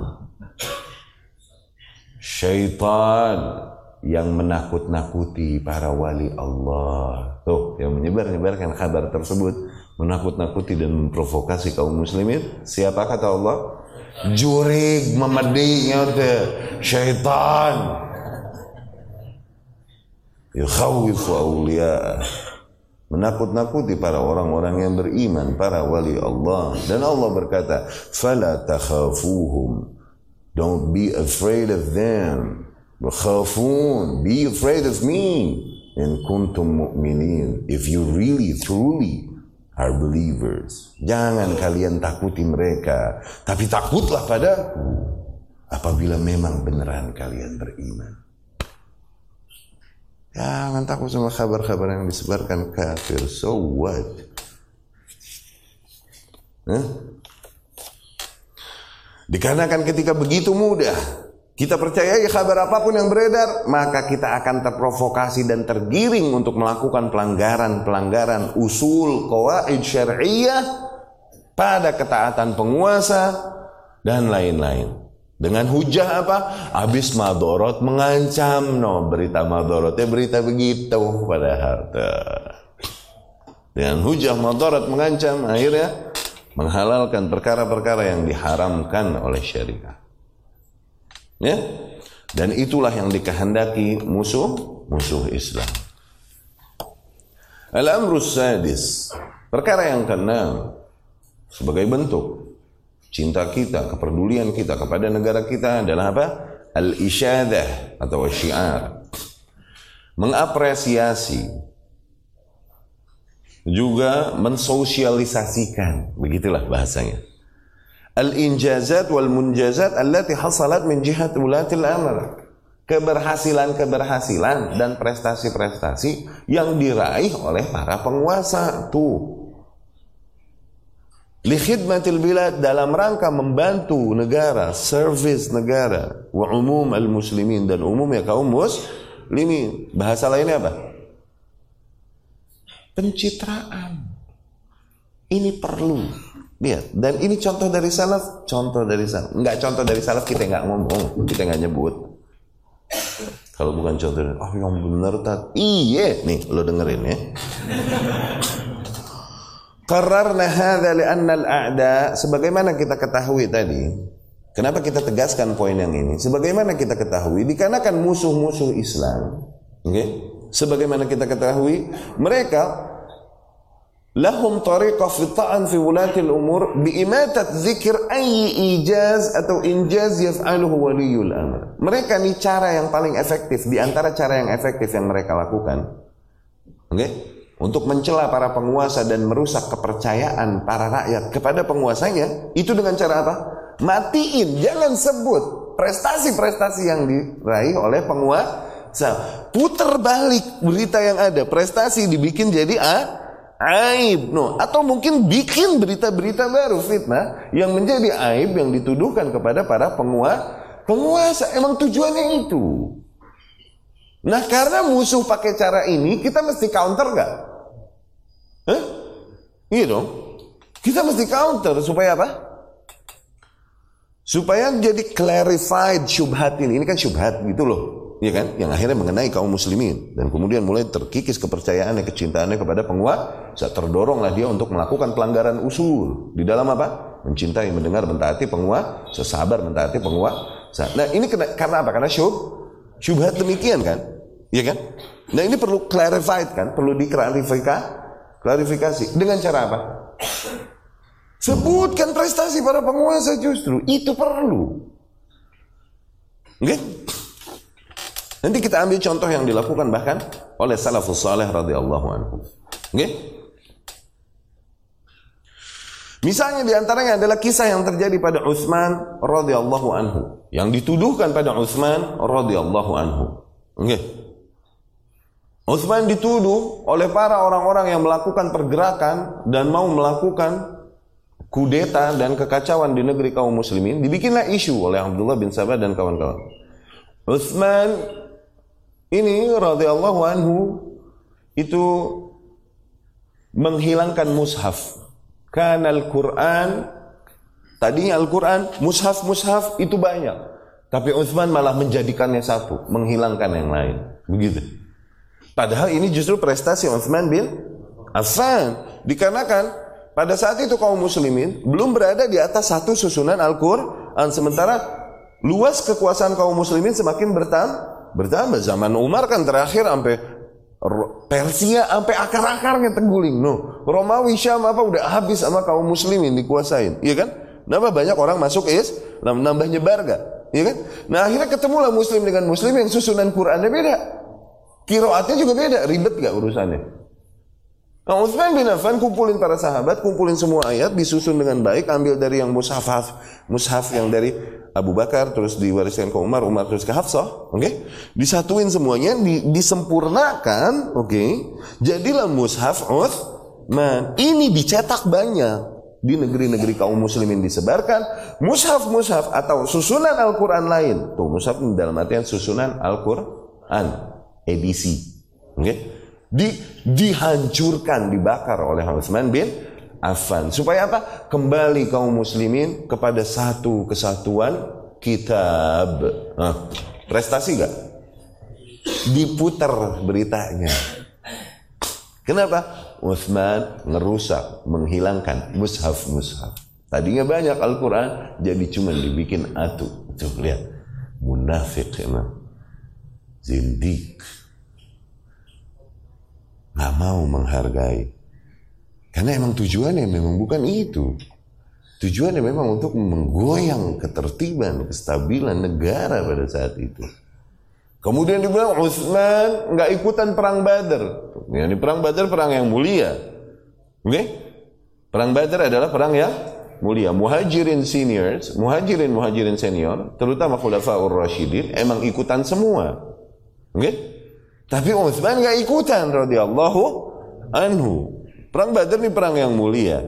Syaitan yang menakut-nakuti para wali Allah. Tuh, yang menyebar-nyebarkan kabar tersebut, menakut-nakuti dan memprovokasi kaum muslimin. Siapa kata Allah? Jurig memedinya syaitan. Yukhawifu awliya'ah menakut-nakuti para orang-orang yang beriman, para wali Allah. Dan Allah berkata, "Fala takhafuhum." Don't be afraid of them. Khafun, be afraid of me. In kuntum mu'minin. If you really, truly are believers. Jangan kalian takuti mereka. Tapi takutlah padaku. Apabila memang beneran kalian beriman. Jangan takut sama kabar-kabar yang disebarkan kafir. So what? Huh? Dikarenakan ketika begitu mudah kita percayai kabar apa pun yang beredar, maka kita akan terprovokasi dan tergiring untuk melakukan pelanggaran-pelanggaran usul qawaid syariah pada ketaatan penguasa dan lain-lain. Dengan hujah apa? Habis madorot mengancam. No, berita madorotnya berita begitu padahal. Dengan hujah madorot mengancam, akhirnya menghalalkan perkara-perkara yang diharamkan oleh syariah. Ya? Dan itulah yang dikehendaki musuh musuh Islam. Al-amrus sadis. Perkara yang keenam sebagai bentuk cinta kita, kepedulian kita kepada negara kita adalah apa? Al-isyadah atau syiar. Mengapresiasi juga mensosialisasikan, begitulah bahasanya. Al-injazat wal munjazat allati hasalat min jihat ulatil amr. Keberhasilan-keberhasilan dan prestasi-prestasi yang diraih oleh para penguasa. Tuh, Likhidmatil bilad dalam rangka membantu negara, service negara, wa umum al muslimin dan umumnya kaum muslimin. Bahasa lainnya apa? Pencitraan. Ini perlu. Lihat, dan ini contoh dari salaf, contoh dari salaf. Enggak contoh dari salaf kita enggak ngomong, kita enggak nyebut. Kalau bukan contoh, oh yang benar tak? Iya, nih lo dengerin ya. Qararna hadza li'anna al-a'da sebagaimana kita ketahui tadi. Kenapa kita tegaskan poin yang ini? Sebagaimana kita ketahui dikarenakan musuh-musuh Islam? Okay? Sebagaimana kita ketahui, mereka lahum tariqah fi fi wulatil umur biimatat zikir ayyi ijaz atau injaz yaf'aluhu waliyul amr. Mereka ini cara yang paling efektif di antara cara yang efektif yang mereka lakukan. Oke? Okay? Untuk mencela para penguasa dan merusak kepercayaan para rakyat kepada penguasanya, itu dengan cara apa? Matiin, jangan sebut prestasi-prestasi yang diraih oleh penguasa. Putar balik berita yang ada, prestasi dibikin jadi ah, aib no atau mungkin bikin berita-berita baru fitnah yang menjadi aib yang dituduhkan kepada para penguasa penguasa emang tujuannya itu nah karena musuh pakai cara ini kita mesti counter gak? Hah? iya dong kita mesti counter supaya apa? supaya jadi clarified syubhat ini ini kan syubhat gitu loh Iya kan? Yang akhirnya mengenai kaum muslimin dan kemudian mulai terkikis kepercayaannya, kecintaannya kepada penguasa, terdoronglah dia untuk melakukan pelanggaran usul di dalam apa? Mencintai, mendengar, mentaati penguasa, sesabar mentaati penguasa. Nah, ini kena, karena apa? Karena syub syubhat demikian kan? Iya kan? Nah, ini perlu clarified kan? Perlu diklarifikasi. Klarifikasi dengan cara apa? Sebutkan prestasi para penguasa justru itu perlu. Oke? Okay? Nanti kita ambil contoh yang dilakukan bahkan oleh salafus saleh radhiyallahu anhu. Oke? Misalnya di antaranya adalah kisah yang terjadi pada Utsman radhiyallahu anhu, yang dituduhkan pada Utsman radhiyallahu anhu. Oke. Utsman dituduh oleh para orang-orang yang melakukan pergerakan dan mau melakukan kudeta dan kekacauan di negeri kaum muslimin, dibikinlah isu oleh Abdullah bin Sabah dan kawan-kawan. Utsman ini radhiyallahu anhu itu menghilangkan mushaf. Karena Al-Quran, tadinya Al-Quran, mushaf-mushaf itu banyak. Tapi Uthman malah menjadikannya satu, menghilangkan yang lain. Begitu. Padahal ini justru prestasi Uthman bin Affan. Dikarenakan pada saat itu kaum muslimin belum berada di atas satu susunan Al-Quran. Sementara luas kekuasaan kaum muslimin semakin bertambah bertambah zaman Umar kan terakhir sampai Persia sampai akar-akarnya terguling. No, Romawi Syam apa udah habis sama kaum muslimin dikuasain. Iya kan? Nambah banyak orang masuk is, nambah nyebar gak? Iya kan? Nah akhirnya ketemulah muslim dengan muslim yang susunan Qurannya beda. Kiroatnya juga beda, ribet gak urusannya? Nah, Uthman bin Affan kumpulin para sahabat, kumpulin semua ayat, disusun dengan baik, ambil dari yang mushaf, mushaf yang dari Abu Bakar, terus diwariskan ke Umar, Umar terus ke Hafsah, oke? Okay? Disatuin semuanya, di, disempurnakan, oke? Okay? Jadilah mushaf Uthman. Ini dicetak banyak di negeri-negeri kaum muslimin disebarkan mushaf-mushaf atau susunan Al-Quran lain. Tuh, mushaf dalam artian susunan Al-Quran, edisi, oke? Okay? Di, dihancurkan, dibakar oleh Utsman bin Affan. Supaya apa? Kembali kaum muslimin kepada satu kesatuan kitab. Nah, prestasi gak? Diputar beritanya. Kenapa? Utsman ngerusak, menghilangkan mushaf-mushaf. Tadinya banyak Al-Quran, jadi cuma dibikin atu. Tuh lihat, munafik emang. Zindik. Gak mau menghargai karena emang tujuannya memang bukan itu. Tujuannya memang untuk menggoyang ketertiban, kestabilan negara pada saat itu. Kemudian dibilang Utsman nggak ikutan perang Badar. Ya, ini perang Badar perang yang mulia. Oke? Okay? Perang Badar adalah perang yang mulia. Muhajirin seniors, muhajirin muhajirin senior, terutama Khulafaur Rasyidin emang ikutan semua. Okay? Tapi Utsman nggak ikutan radhiyallahu anhu. Perang Badar ini perang yang mulia.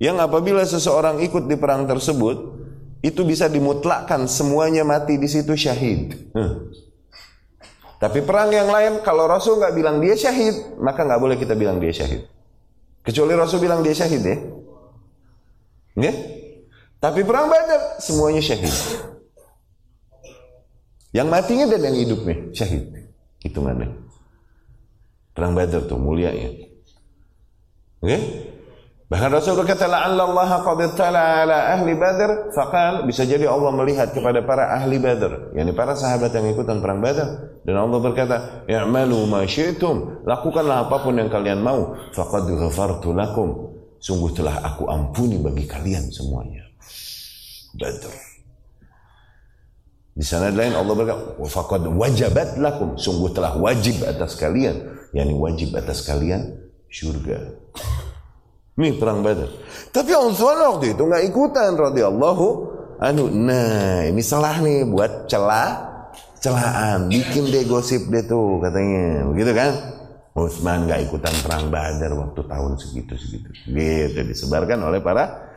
Yang apabila seseorang ikut di perang tersebut, itu bisa dimutlakkan semuanya mati di situ syahid. Tapi perang yang lain, kalau Rasul nggak bilang dia syahid, maka nggak boleh kita bilang dia syahid. Kecuali Rasul bilang dia syahid ya. Ya? Tapi perang Badar semuanya syahid. Yang matinya dan yang hidupnya syahid. Itu mana? Perang Badar tuh mulianya. Oke? Okay? Bahkan Rasul berkata, "La'alla Allah qad tala ala ahli Badar." Faqal, bisa jadi Allah melihat kepada para ahli Badar, yakni para sahabat yang ikutan perang Badar. Dan Allah berkata, "I'malu ma syi'tum." Lakukanlah apa pun yang kalian mau. Faqad ghafartu lakum. Sungguh telah aku ampuni bagi kalian semuanya. Badar. Di sana lain Allah berkata, "Faqad wajabat lakum." Sungguh telah wajib atas kalian, yakni wajib atas kalian surga. Nih perang Badar. Tapi Utsman waktu itu nggak ikutan radhiyallahu anu. Nah, ini salah nih buat celah celaan, bikin deh gosip deh tuh katanya. Begitu kan? Utsman nggak ikutan perang Badar waktu tahun segitu segitu. Gitu disebarkan oleh para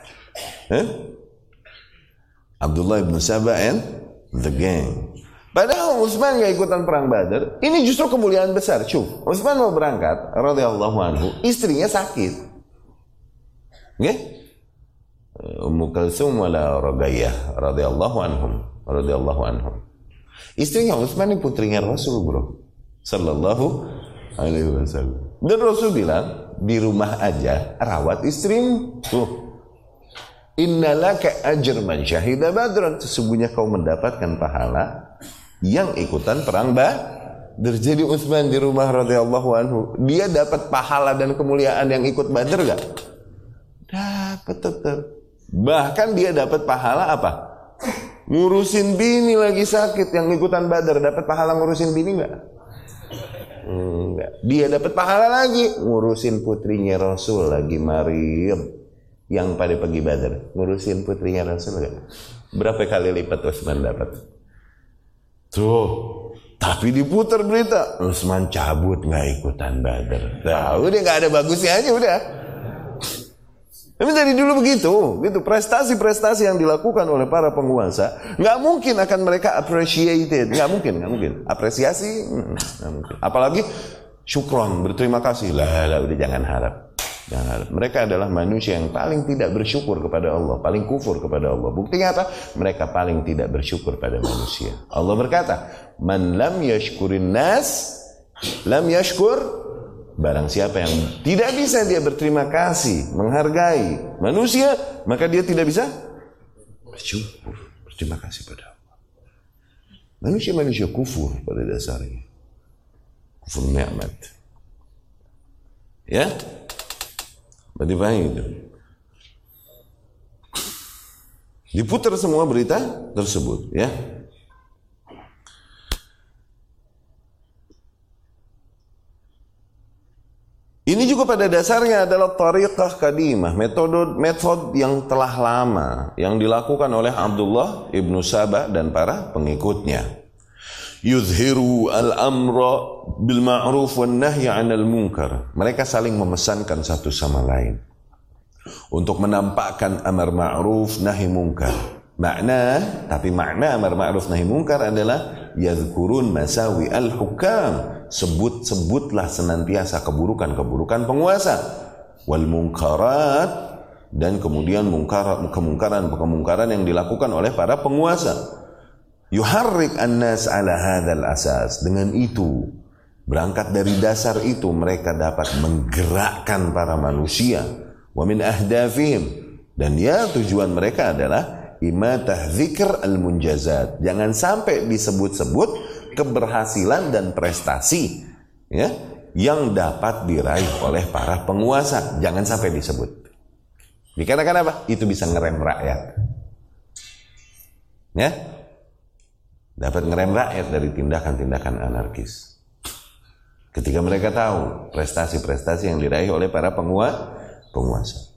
eh? Abdullah bin Sabah and the gang. Padahal Utsman nggak ikutan perang Badar. Ini justru kemuliaan besar. Cuk, Utsman mau berangkat, radhiyallahu anhu, istrinya sakit. Nggih? Ummu Kalsum wala Ragayah radhiyallahu anhum radhiyallahu anhum. Istrinya Utsman ini putrinya Rasul, Bro. Sallallahu alaihi wasallam. Dan Rasul bilang, di rumah aja rawat istrimu. Tuh. Innalaka ajr man syahida badran. Sesungguhnya kau mendapatkan pahala yang ikutan perang Badar. Jadi Utsman di rumah radhiyallahu anhu, dia dapat pahala dan kemuliaan yang ikut Badar gak? Dapat tetap. Bahkan dia dapat pahala apa? Ngurusin bini lagi sakit yang ikutan badar dapat pahala ngurusin bini enggak? Enggak. Dia dapat pahala lagi ngurusin putrinya Rasul lagi Maryam yang pada pagi badar ngurusin putrinya Rasul enggak? Berapa kali lipat Utsman dapat? Tuh, tapi diputar berita Utsman cabut nggak ikutan badar. Nah, udah nggak ada bagusnya aja udah. Tapi dari dulu begitu, gitu prestasi-prestasi yang dilakukan oleh para penguasa, nggak mungkin akan mereka appreciated, nggak mungkin, nggak mungkin. Apresiasi, hmm, nggak mungkin. Apalagi syukron, berterima kasih, lah, lah udah jangan harap. Harap. Mereka adalah manusia yang paling tidak bersyukur kepada Allah, paling kufur kepada Allah. Buktinya apa? Mereka paling tidak bersyukur pada manusia. Allah berkata, "Man lam yashkurin nas, lam yashkur Barang siapa yang tidak bisa dia berterima kasih, menghargai manusia, maka dia tidak bisa bersyukur, berterima kasih pada Allah. Manusia-manusia kufur pada dasarnya. Kufur nikmat. Ya? Berarti paham itu. Diputar semua berita tersebut, ya. Ini juga pada dasarnya adalah tariqah kadimah, metode metode yang telah lama yang dilakukan oleh Abdullah ibnu Sabah dan para pengikutnya. Yuzhiru al-amra bil ma'ruf wan nahyi 'anil munkar. Mereka saling memesankan satu sama lain untuk menampakkan amar ma'ruf nahi munkar. Makna, tapi makna amar ma'ruf nahi munkar adalah yadhkurun masawi al-hukam sebut-sebutlah senantiasa keburukan-keburukan penguasa wal mungkarat dan kemudian mungkar kemungkaran-kemungkaran yang dilakukan oleh para penguasa yuharrik annas ala hadzal asas dengan itu berangkat dari dasar itu mereka dapat menggerakkan para manusia wa min ahdafihim dan ya tujuan mereka adalah imatah zikr al munjazat jangan sampai disebut-sebut keberhasilan dan prestasi ya yang dapat diraih oleh para penguasa. Jangan sampai disebut. Dikarenakan apa? Itu bisa ngerem rakyat. Ya? Dapat ngerem rakyat dari tindakan-tindakan anarkis. Ketika mereka tahu prestasi-prestasi yang diraih oleh para penguasa, penguasa.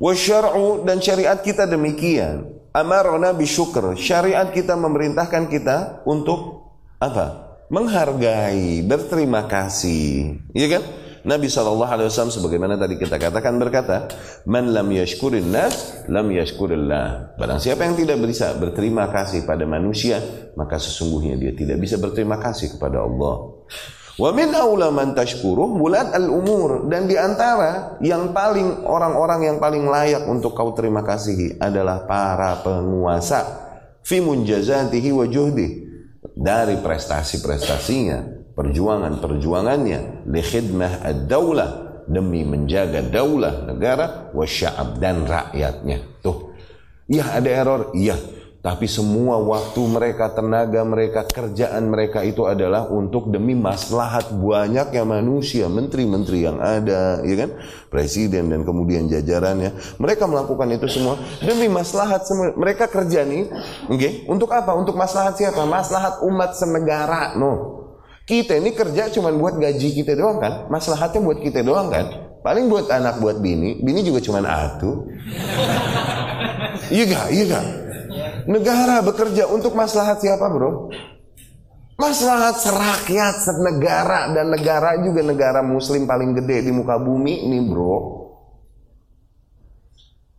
Wasyar'u dan syariat kita demikian. Amarona bisyukur. Syariat kita memerintahkan kita untuk apa? Menghargai, berterima kasih. Iya kan? Nabi SAW sebagaimana tadi kita katakan berkata, Man lam yashkurin nas, lam yashkurillah. Barang siapa yang tidak bisa berterima kasih pada manusia, maka sesungguhnya dia tidak bisa berterima kasih kepada Allah. Wa min aula man tashkuruh bulat al-umur. Dan di antara yang paling, orang-orang yang paling layak untuk kau terima kasih adalah para penguasa. Fi munjazatihi wa dari prestasi-prestasinya, perjuangan-perjuangannya, li khidmah ad-daulah demi menjaga daulah negara wasya'ab dan rakyatnya. Tuh. Iya ada error, iya. Tapi semua waktu mereka, tenaga mereka, kerjaan mereka itu adalah untuk demi maslahat banyaknya manusia, menteri-menteri yang ada, ya kan? Presiden dan kemudian jajarannya. Mereka melakukan itu semua demi maslahat semua. Mereka kerja nih, oke? Okay? Untuk apa? Untuk maslahat siapa? Maslahat umat senegara, no. Kita ini kerja cuma buat gaji kita doang kan? Maslahatnya buat kita doang kan? Paling buat anak, buat bini. Bini juga cuma atu. Iya gak? Iya gak? Negara bekerja untuk maslahat siapa bro? Maslahat serakyat, senegara dan negara juga negara muslim paling gede di muka bumi ini bro.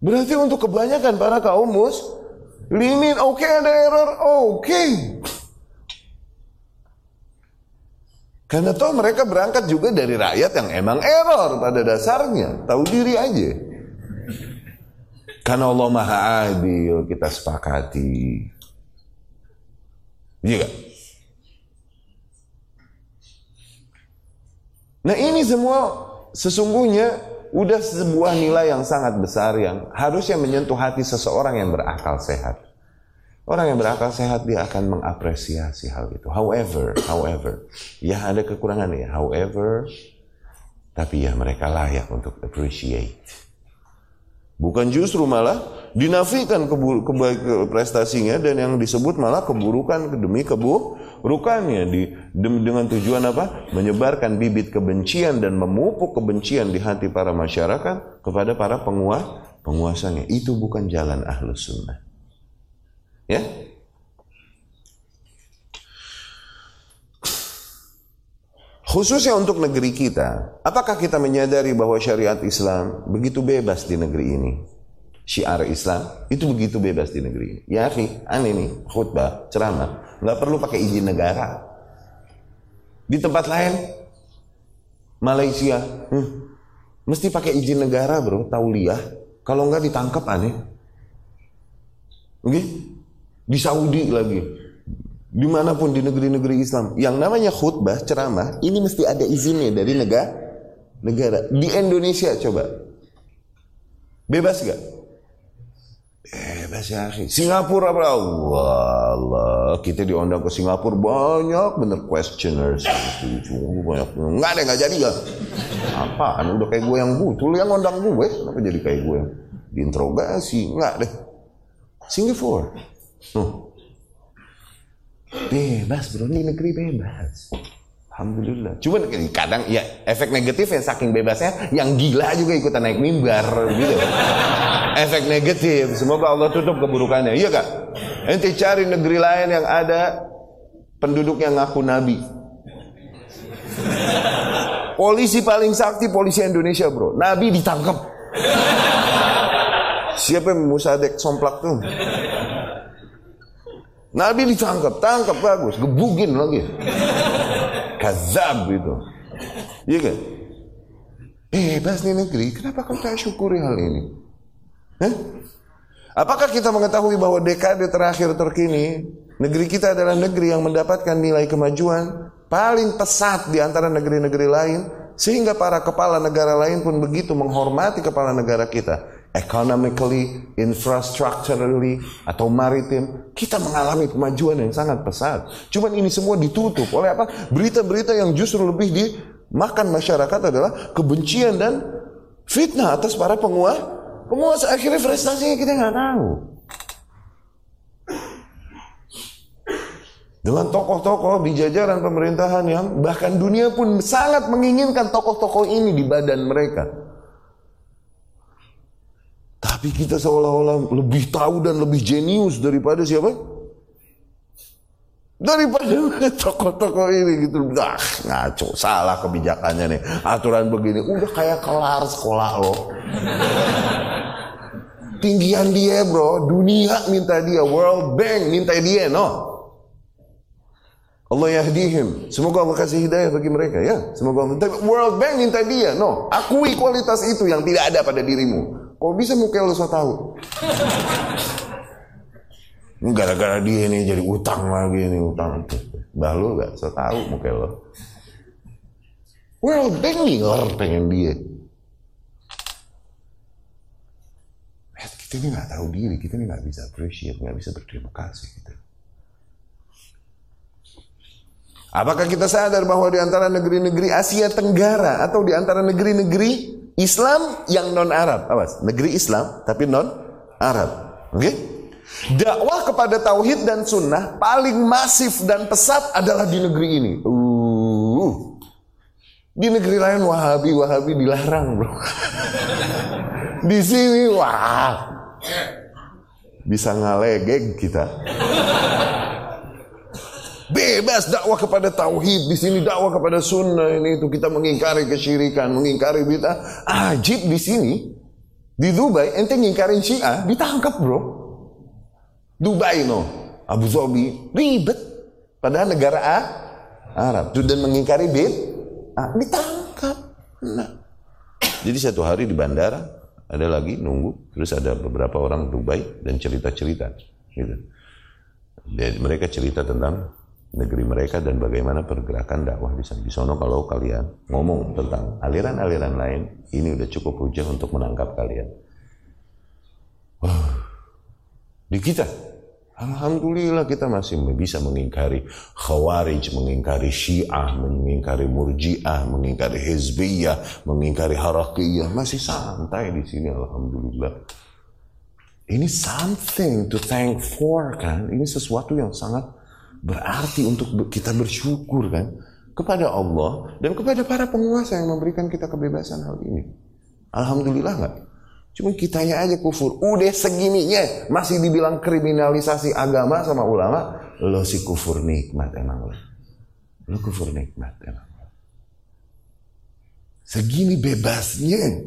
Berarti untuk kebanyakan para kaum mus, limin oke okay, ada error, oke. Okay. Karena toh mereka berangkat juga dari rakyat yang emang error pada dasarnya, tahu diri aja. Karena Allah Maha Adil, kita sepakati. Iya Nah ini semua sesungguhnya udah sebuah nilai yang sangat besar yang harusnya menyentuh hati seseorang yang berakal sehat. Orang yang berakal sehat dia akan mengapresiasi hal itu. However, however, ya ada kekurangan ya. However, tapi ya mereka layak untuk appreciate. Bukan justru malah dinafikan kebaik prestasinya dan yang disebut malah keburukan demi keburukannya di, dengan tujuan apa? Menyebarkan bibit kebencian dan memupuk kebencian di hati para masyarakat kepada para penguasa penguasanya. Itu bukan jalan ahlus sunnah. Ya, Khususnya untuk negeri kita, apakah kita menyadari bahwa syariat Islam begitu bebas di negeri ini? Syiar Islam itu begitu bebas di negeri ini. Ya, Fi, aneh nih, khutbah, ceramah, nggak perlu pakai izin negara. Di tempat lain, Malaysia, hmm, mesti pakai izin negara, bro, tauliah. Kalau nggak ditangkap aneh. Oke? Di Saudi lagi, di mana pun di negeri-negeri Islam. Yang namanya khutbah ceramah ini mesti ada izinnya dari negara negara. Di Indonesia coba. Bebas gak bebas ya Singapura Allah Allah kita diundang ke Singapura. Banyak bener questioners. Banyak nggak ada nggak jadi gak apaan? Udah kayak gue yang butuh. Yang undang gue. Kenapa jadi kayak gue diinterogasi? Nggak deh. Singapura hmm. Bebas bro, ini negeri bebas. Alhamdulillah. Cuman kadang ya efek negatif yang saking bebasnya, yang gila juga ikutan naik mimbar gitu. efek negatif. Semoga Allah tutup keburukannya. Iya kak? Ente cari negeri lain yang ada penduduk yang ngaku nabi. Polisi paling sakti polisi Indonesia bro. Nabi ditangkap. Siapa yang musadek somplak tuh? Nabi ditangkap, tangkap bagus, gebukin lagi. Kazab itu. Iya kan? Bebas nih negeri, kenapa kau tak syukuri hal ini? Hah? Apakah kita mengetahui bahwa dekade terakhir terkini, negeri kita adalah negeri yang mendapatkan nilai kemajuan paling pesat di antara negeri-negeri lain, sehingga para kepala negara lain pun begitu menghormati kepala negara kita economically, infrastructurally, atau maritim, kita mengalami kemajuan yang sangat pesat. Cuman ini semua ditutup oleh apa? Berita-berita yang justru lebih dimakan masyarakat adalah kebencian dan fitnah atas para penguasa. Penguasa akhirnya prestasinya kita nggak tahu. Dengan tokoh-tokoh di jajaran pemerintahan yang bahkan dunia pun sangat menginginkan tokoh-tokoh ini di badan mereka. Tapi kita seolah-olah lebih tahu dan lebih jenius daripada siapa? Daripada tokoh-tokoh ini gitu. Dah, ngaco. Salah kebijakannya nih. Aturan begini. Udah kayak kelar sekolah lo. Tinggian dia bro. Dunia minta dia. World Bank minta dia. No. Allah yahdihim. Semoga Allah kasih hidayah bagi mereka ya. Semoga Allah. Tapi World Bank minta dia. No. Akui kualitas itu yang tidak ada pada dirimu. Kok bisa muka lu so tahu? Gara-gara dia ini jadi utang lagi ini utang. Bah lu gak saya tahu muka lo. Well, denger pengen dia. Kita ini nggak tahu diri, kita ini nggak bisa appreciate, nggak bisa berterima kasih. Gitu. Apakah kita sadar bahwa di antara negeri-negeri Asia Tenggara atau di antara negeri-negeri Islam yang non Arab, awas, negeri Islam tapi non Arab, oke? Okay? Dakwah kepada tauhid dan sunnah paling masif dan pesat adalah di negeri ini. Uh, di negeri lain Wahabi Wahabi dilarang, bro. di sini wah bisa ngalegeg kita. Bebas dakwah kepada tauhid, di sini dakwah kepada sunnah ini itu kita mengingkari kesyirikan, mengingkari bid'ah. Ajib di sini di Dubai ente ngingkarin Syiah ditangkap, Bro. Dubai no, Abu Dhabi ribet padahal negara A Arab dan mengingkari bid ah, ditangkap. Nah. Jadi satu hari di bandara ada lagi nunggu terus ada beberapa orang Dubai dan cerita-cerita gitu. Dan mereka cerita tentang negeri mereka dan bagaimana pergerakan dakwah di sana. Di sana kalau kalian ngomong tentang aliran-aliran lain, ini udah cukup hujah untuk menangkap kalian. Di kita, Alhamdulillah kita masih bisa mengingkari khawarij, mengingkari syiah, mengingkari murjiah, mengingkari hizbiyah, mengingkari harakiyah. Masih santai di sini Alhamdulillah. Ini something to thank for kan. Ini sesuatu yang sangat berarti untuk kita bersyukur kan kepada Allah dan kepada para penguasa yang memberikan kita kebebasan hal ini. Alhamdulillah nggak? Cuma kita ya aja kufur. Udah segininya masih dibilang kriminalisasi agama sama ulama. Lo si kufur nikmat emang lo. Lo kufur nikmat emang lo. Segini bebasnya.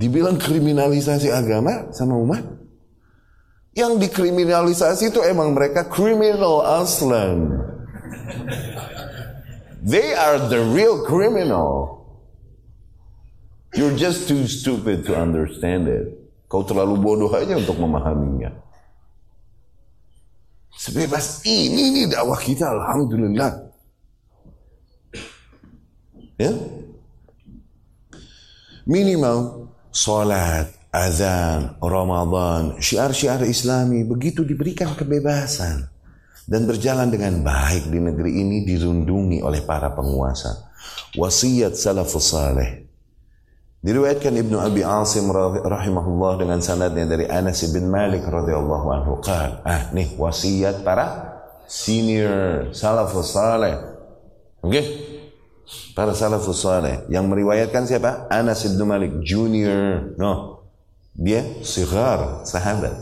Dibilang kriminalisasi agama sama umat. Yang dikriminalisasi itu emang mereka criminal aslan. They are the real criminal. You're just too stupid to understand it. Kau terlalu bodoh aja untuk memahaminya. Sebebas ini nih dakwah kita, alhamdulillah. Ya? Minimal salat, azan, Ramadan, syiar-syiar Islami begitu diberikan kebebasan dan berjalan dengan baik di negeri ini dirundungi oleh para penguasa. Wasiat salafus saleh. Diriwayatkan Ibnu Abi Asim rahimahullah dengan sanadnya dari Anas bin Malik radhiyallahu anhu qal, ah nih wasiat para senior salafus saleh. Oke? Okay? Para salafus saleh yang meriwayatkan siapa? Anas bin Malik junior. No, dia sigar, sahabat.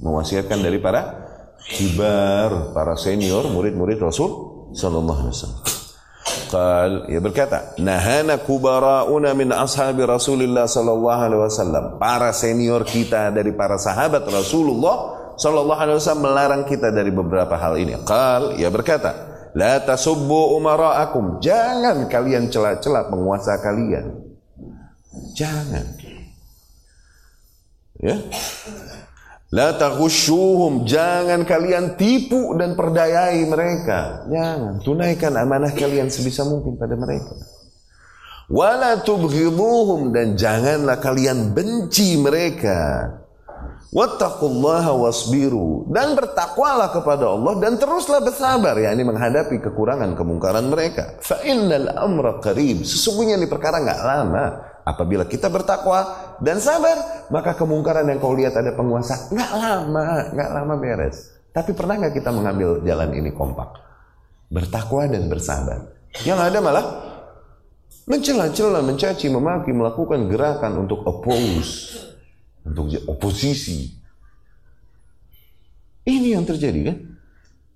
Mewasiatkan dari para kibar, para senior, murid-murid Rasul Sallallahu Alaihi Wasallam. Qal, ia berkata, Nahana kubara'una min ashabi Rasulullah Sallallahu Alaihi Wasallam. Para senior kita dari para sahabat Rasulullah Sallallahu Alaihi Wasallam melarang kita dari beberapa hal ini. Qal, ia berkata, La tasubbu umara'akum. Jangan kalian celak-celak penguasa kalian. Jangan. Ya. La taghushuhum, jangan kalian tipu dan perdayai mereka. Jangan, tunaikan amanah kalian sebisa mungkin pada mereka. Wala tubghiduhum dan janganlah kalian benci mereka. Wattaqullaha wasbiru dan bertakwalah kepada Allah dan teruslah bersabar yakni menghadapi kekurangan kemungkaran mereka. Fa innal amra qarib. Sesungguhnya ini perkara nggak lama. Apabila kita bertakwa dan sabar, maka kemungkaran yang kau lihat ada penguasa nggak lama, nggak lama beres. Tapi pernah nggak kita mengambil jalan ini kompak? Bertakwa dan bersabar. Yang ada malah mencela-cela, mencaci, memaki, melakukan gerakan untuk oppose, untuk oposisi. Ini yang terjadi kan?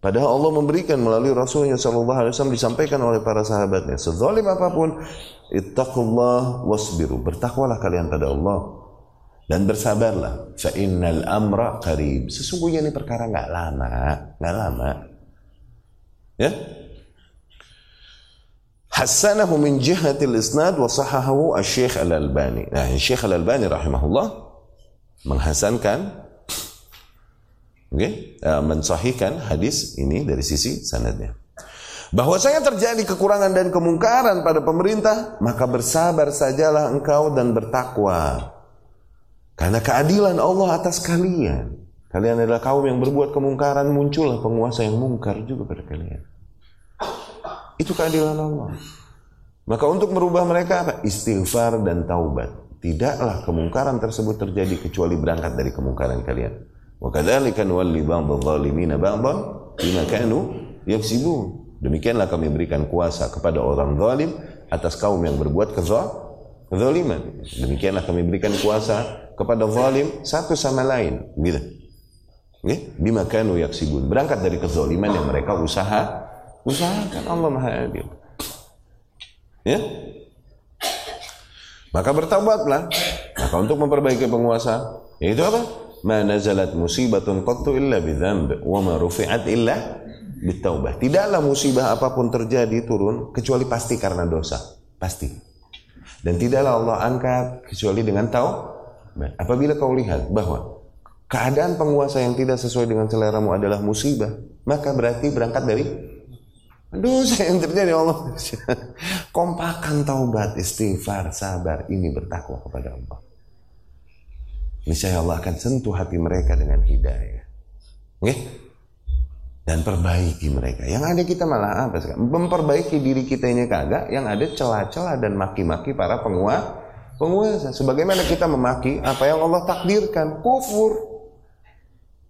Padahal Allah memberikan melalui Rasulnya Shallallahu Alaihi Wasallam disampaikan oleh para sahabatnya. Sezalim apa pun, ittaqullah wasbiru. Bertakwalah kalian pada Allah dan bersabarlah. Fa innal amra qarib. Sesungguhnya ini perkara nggak lama, nggak lama. Ya. Hassanahu min jihatil isnad wa sahahahu Asy-Syaikh Al-Albani. Nah, Syekh Al-Albani rahimahullah menghasankan okay? uh, eh, mensahihkan hadis ini dari sisi sanadnya. Bahwasanya terjadi kekurangan dan kemungkaran pada pemerintah, maka bersabar sajalah engkau dan bertakwa. Karena keadilan Allah atas kalian. Kalian adalah kaum yang berbuat kemungkaran, muncullah penguasa yang mungkar juga pada kalian. Itu keadilan Allah. Maka untuk merubah mereka apa? Istighfar dan taubat. Tidaklah kemungkaran tersebut terjadi kecuali berangkat dari kemungkaran kalian. Wa kadzalika nuwalli ba'dadh dhalimina ba'dhan bima kanu yaksibun. Demikianlah kami berikan kuasa kepada orang zalim atas kaum yang berbuat kezaliman. Demikianlah kami berikan kuasa kepada zalim satu sama lain. Gitu. Okay? Bima kanu yaksibun. Berangkat dari kezaliman yang mereka usaha usahakan Allah Maha Adil. Ya? Maka bertaubatlah. Maka untuk memperbaiki penguasa, yaitu apa? Ma nazalat musibatun qattu illa bidzamb wa ma rufi'at illa bitaubah. Tidaklah musibah apa pun terjadi turun kecuali pasti karena dosa. Pasti. Dan tidaklah Allah angkat kecuali dengan tahu. Apabila kau lihat bahwa keadaan penguasa yang tidak sesuai dengan seleramu adalah musibah, maka berarti berangkat dari dosa yang terjadi Allah. Kompakan taubat, istighfar, sabar, ini bertakwa kepada Allah. Niscaya Allah akan sentuh hati mereka dengan hidayah. Okay? Dan perbaiki mereka. Yang ada kita malah apa sekarang? Memperbaiki diri kita ini kagak, yang ada celah-celah dan maki-maki para penguasa. Penguasa. Sebagaimana kita memaki apa yang Allah takdirkan, kufur.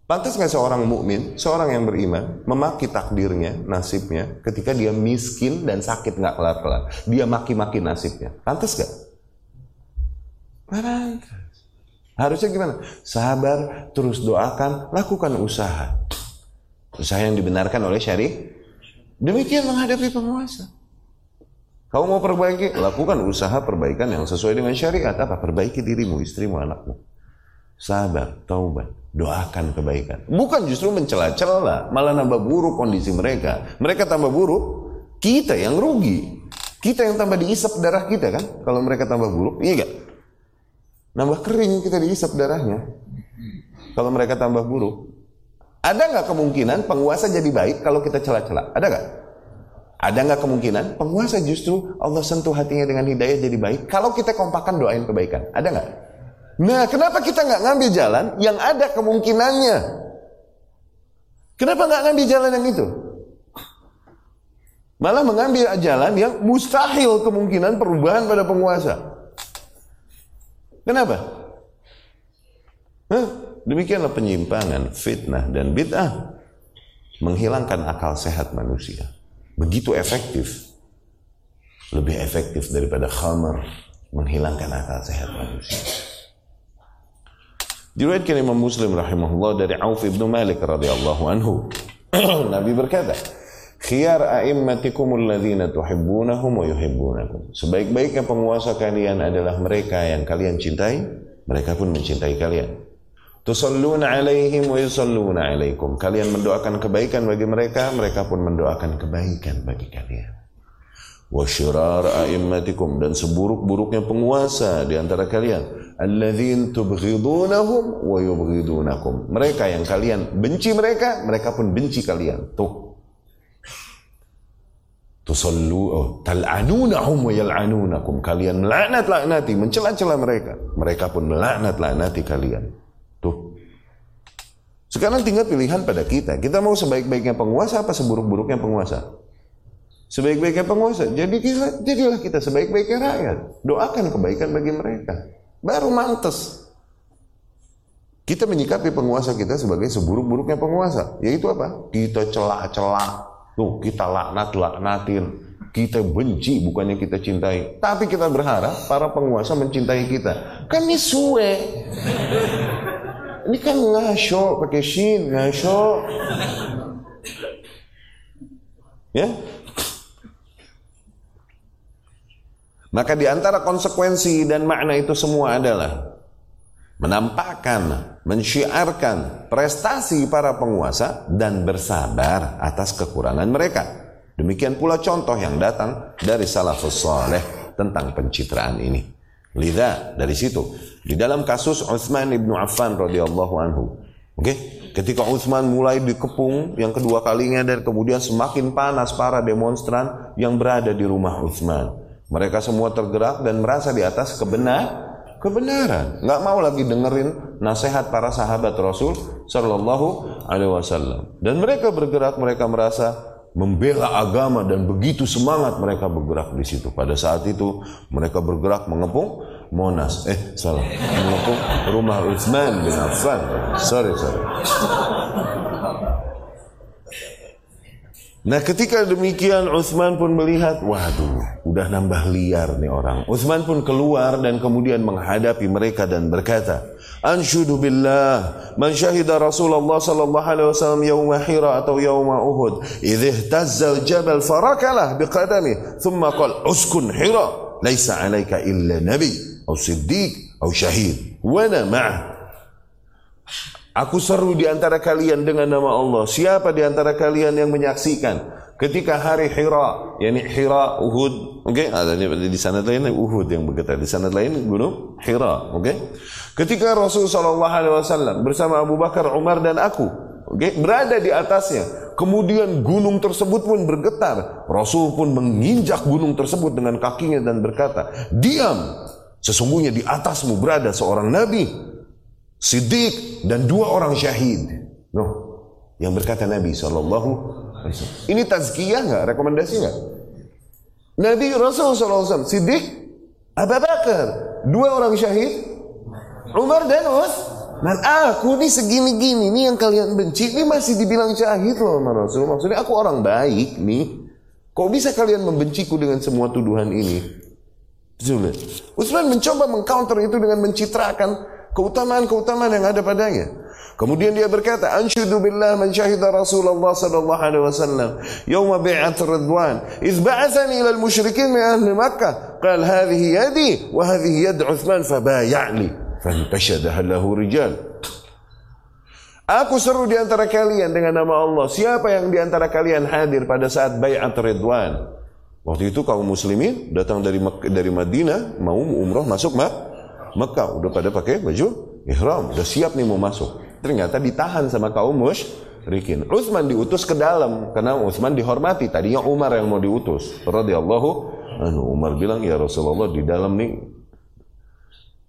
Pantas nggak seorang mukmin, seorang yang beriman, memaki takdirnya, nasibnya, ketika dia miskin dan sakit nggak kelar-kelar, dia maki-maki nasibnya. Pantas gak? Pantas. Harusnya gimana? Sabar, terus doakan, lakukan usaha. Usaha yang dibenarkan oleh syari. Demikian menghadapi penguasa. Kau mau perbaiki, lakukan usaha perbaikan yang sesuai dengan syariat. Apa? Perbaiki dirimu, istrimu, anakmu. Sabar, taubat, doakan kebaikan. Bukan justru mencela-cela, malah nambah buruk kondisi mereka. Mereka tambah buruk, kita yang rugi. Kita yang tambah diisap darah kita kan? Kalau mereka tambah buruk, iya gak? Nambah kering kita diisap darahnya. Kalau mereka tambah buruk, ada nggak kemungkinan penguasa jadi baik kalau kita celah-celah? Ada nggak? Ada nggak kemungkinan penguasa justru Allah sentuh hatinya dengan hidayah jadi baik kalau kita kompakan doain kebaikan? Ada nggak? Nah, kenapa kita nggak ngambil jalan yang ada kemungkinannya? Kenapa nggak ngambil jalan yang itu? Malah mengambil jalan yang mustahil kemungkinan perubahan pada penguasa. Kenapa? Hah? Demikianlah penyimpangan, fitnah, dan bid'ah menghilangkan akal sehat manusia. Begitu efektif. Lebih efektif daripada khamar menghilangkan akal sehat manusia. Diriwayatkan Imam Muslim rahimahullah dari Auf ibnu Malik radhiyallahu anhu. Nabi berkata, Khiyar a'immatikum alladhina tuhibbunahum wa yuhibbunakum. Sebaik-baiknya penguasa kalian adalah mereka yang kalian cintai, mereka pun mencintai kalian. Tusalluna alaihim wa yusalluna alaikum. Kalian mendoakan kebaikan bagi mereka, mereka pun mendoakan kebaikan bagi kalian. Wa syirar a'immatikum dan seburuk-buruknya penguasa di antara kalian, alladzin tubghidunahum wa yubghidunakum. Mereka yang kalian benci mereka, mereka pun benci kalian. Tuh. Tusallu oh, tal'anunahum wa yal'anunakum. Kalian melaknat-laknati, mencela-cela mereka. Mereka pun melaknat-laknati kalian. Sekarang tinggal pilihan pada kita. Kita mau sebaik-baiknya penguasa apa seburuk-buruknya penguasa? Sebaik-baiknya penguasa. Jadi kita, jadilah kita sebaik-baiknya rakyat. Doakan kebaikan bagi mereka. Baru mantes. Kita menyikapi penguasa kita sebagai seburuk-buruknya penguasa. Yaitu apa? Kita celah-celah. Tuh, kita laknat-laknatin. Kita benci, bukannya kita cintai. Tapi kita berharap para penguasa mencintai kita. Kan ini suwe. Ini kan ngasho pakai shin, ngasho. Ya. Maka di antara konsekuensi dan makna itu semua adalah menampakkan, mensyiarkan prestasi para penguasa dan bersabar atas kekurangan mereka. Demikian pula contoh yang datang dari salafus saleh tentang pencitraan ini. Lidah dari situ di dalam kasus Utsman ibnu Affan radhiyallahu anhu Oke, okay? ketika Utsman mulai dikepung yang kedua kalinya dan kemudian semakin panas para demonstran yang berada di rumah Utsman. Mereka semua tergerak dan merasa di atas kebenar kebenaran. Nggak mau lagi dengerin nasihat para sahabat Rasul Shallallahu Alaihi Wasallam. Dan mereka bergerak, mereka merasa membela agama dan begitu semangat mereka bergerak di situ. Pada saat itu mereka bergerak mengepung Monas. Eh, salah. Mengepung rumah Utsman bin Affan. Sorry, sorry. Nah ketika demikian Utsman pun melihat, waduh, udah nambah liar nih orang. Utsman pun keluar dan kemudian menghadapi mereka dan berkata, Anshudu billah, man syahida Rasulullah sallallahu alaihi wasallam yauma Hira atau yauma Uhud, idh ihtazzal jabal farakalah biqadami, thumma qala uskun Hira, laisa alaika illa nabi. Atau siddiq atau syahid wa ma'ah Aku seru di antara kalian dengan nama Allah. Siapa di antara kalian yang menyaksikan ketika hari Hira, yakni Hira Uhud, oke? Okay? Ada di sana lain Uhud yang berkata, di sana lain gunung Hira, oke? Okay? Ketika Rasul sallallahu alaihi wasallam bersama Abu Bakar, Umar dan aku, oke, okay? berada di atasnya. Kemudian gunung tersebut pun bergetar. Rasul pun menginjak gunung tersebut dengan kakinya dan berkata, "Diam, Sesungguhnya di atasmu berada seorang nabi, siddiq dan dua orang syahid. No, yang berkata Nabi Shallallahu Ini tazkiyah nggak? Rekomendasi nggak? Nabi Rasul Shallallahu Siddiq, Abu Bakar, dua orang syahid, Umar dan Us. Dan aku nih segini-gini nih yang kalian benci ini masih dibilang syahid loh sama Rasul. Maksudnya aku orang baik nih. Kok bisa kalian membenciku dengan semua tuduhan ini? Sulit. Utsman mencoba mengcounter itu dengan mencitrakan keutamaan-keutamaan yang ada padanya. Kemudian dia berkata, "Anshudu billah man syahida Rasulullah sallallahu alaihi wasallam yaum bai'at Ridwan, iz ba'athani ila al-musyrikin min ahli Makkah, qala hadhihi yadi wa hadhihi yad Utsman fabay'li." Fantashadaha lahu rijal. Aku seru di antara kalian dengan nama Allah. Siapa yang di antara kalian hadir pada saat bai'at Ridwan? Waktu itu kaum muslimin datang dari dari Madinah mau umroh masuk Mak Mekah. Udah pada pakai baju ihram. Udah siap nih mau masuk. Ternyata ditahan sama kaum musyrikin. Utsman diutus ke dalam. Karena Utsman dihormati. Tadinya Umar yang mau diutus. Radhiyallahu anhu. Umar bilang ya Rasulullah di dalam nih.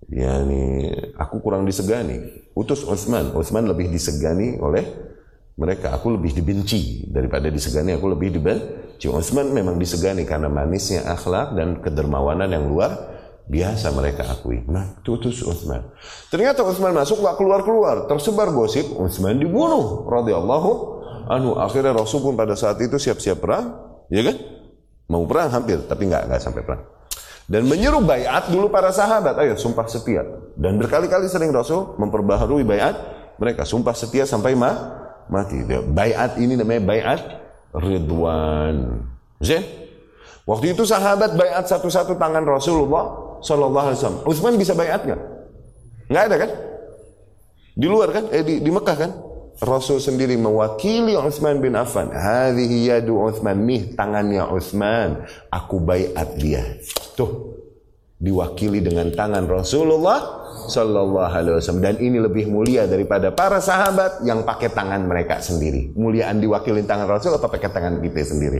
Ya nih aku kurang disegani. Utus Utsman Utsman lebih disegani oleh mereka. Aku lebih dibenci daripada disegani. Aku lebih dibenci. Utsman memang disegani karena manisnya akhlak dan kedermawanan yang luar biasa mereka akui. Nah tutus Utsman ternyata Utsman masuk gak keluar-keluar. Tersebar gosip Utsman dibunuh radhiyallahu anu akhirnya Rasul pun pada saat itu siap-siap perang ya kan? Mau perang hampir tapi nggak nggak sampai perang. Dan menyeru bayat dulu para sahabat. Ayo sumpah setia. Dan berkali-kali sering Rasul memperbaharui bayat mereka. Sumpah setia sampai ma mati. Bayat ini namanya bayat Ridwan. Zain? Waktu itu sahabat bayat satu-satu tangan Rasulullah Sallallahu Alaihi Wasallam. Utsman bisa bayat nggak? Nggak ada kan? Di luar kan? Eh di, di Mekah kan? Rasul sendiri mewakili Utsman bin Affan. Hadhihi yadu Utsman nih tangannya Utsman. Aku bayat dia. Tuh diwakili dengan tangan Rasulullah Sallallahu Alaihi Wasallam dan ini lebih mulia daripada para sahabat yang pakai tangan mereka sendiri. Muliaan diwakili tangan Rasul atau pakai tangan kita sendiri?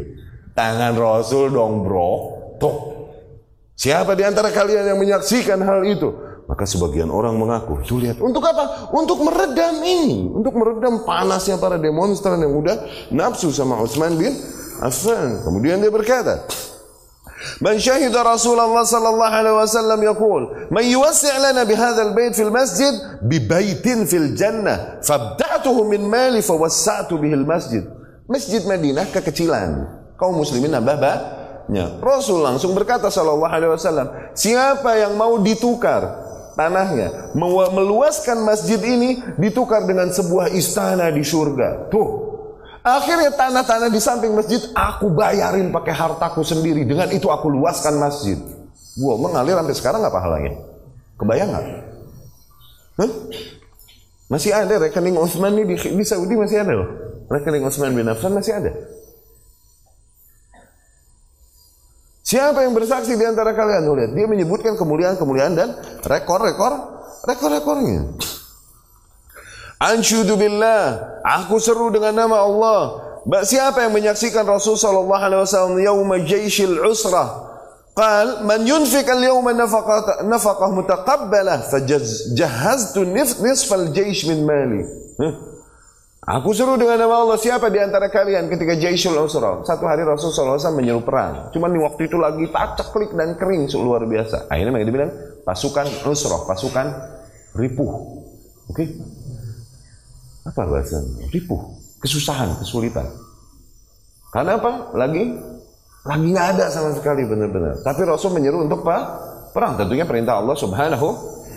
Tangan Rasul dong bro. Tuh. Siapa di antara kalian yang menyaksikan hal itu? Maka sebagian orang mengaku, tuh lihat, untuk apa? Untuk meredam ini, untuk meredam panasnya para demonstran yang udah nafsu sama Utsman bin Affan. Kemudian dia berkata, من شهد رسول الله صلى الله عليه وسلم يقول من يوسع لنا بهذا البيت في المسجد ببيت في الجنة فابدعته من مالي فوسعت به المسجد مسجد مدينة ككتلان kaum muslimin nambah banyak Rasul langsung berkata sallallahu Alaihi Wasallam siapa yang mau ditukar tanahnya meluaskan masjid ini ditukar dengan sebuah istana di surga. Tuh Akhirnya tanah-tanah di samping masjid aku bayarin pakai hartaku sendiri. Dengan itu aku luaskan masjid. Gua mengalir sampai sekarang nggak pahalanya? Kebayang nggak? Huh? Masih ada rekening Utsman ini di, di Saudi masih ada loh. Rekening Utsman bin Affan masih ada. Siapa yang bersaksi di antara kalian? Lihat, dia menyebutkan kemuliaan-kemuliaan dan rekor-rekor rekor-rekornya. Anshudu billah, aku seru dengan nama Allah. Siapa yang menyaksikan Rasul sallallahu alaihi wasallam yauma jaishil usrah? Qal man yunfik al-yawma nafaqah nafaqah mutaqabbalah fajahaztu nisfal jaish min mali. Aku seru dengan nama Allah siapa di antara kalian ketika jaisul Usra. Satu hari Rasul sallallahu alaihi wasallam menyeru perang. Cuman di waktu itu lagi paceklik dan kering luar biasa. Akhirnya mereka bilang pasukan Usra, pasukan ripuh. Oke. Okay? Apa bahasa? Ripuh, kesusahan, kesulitan. Karena apa? Lagi lagi nggak ada sama sekali benar-benar. Tapi Rasul menyeru untuk apa? Perang. Tentunya perintah Allah Subhanahu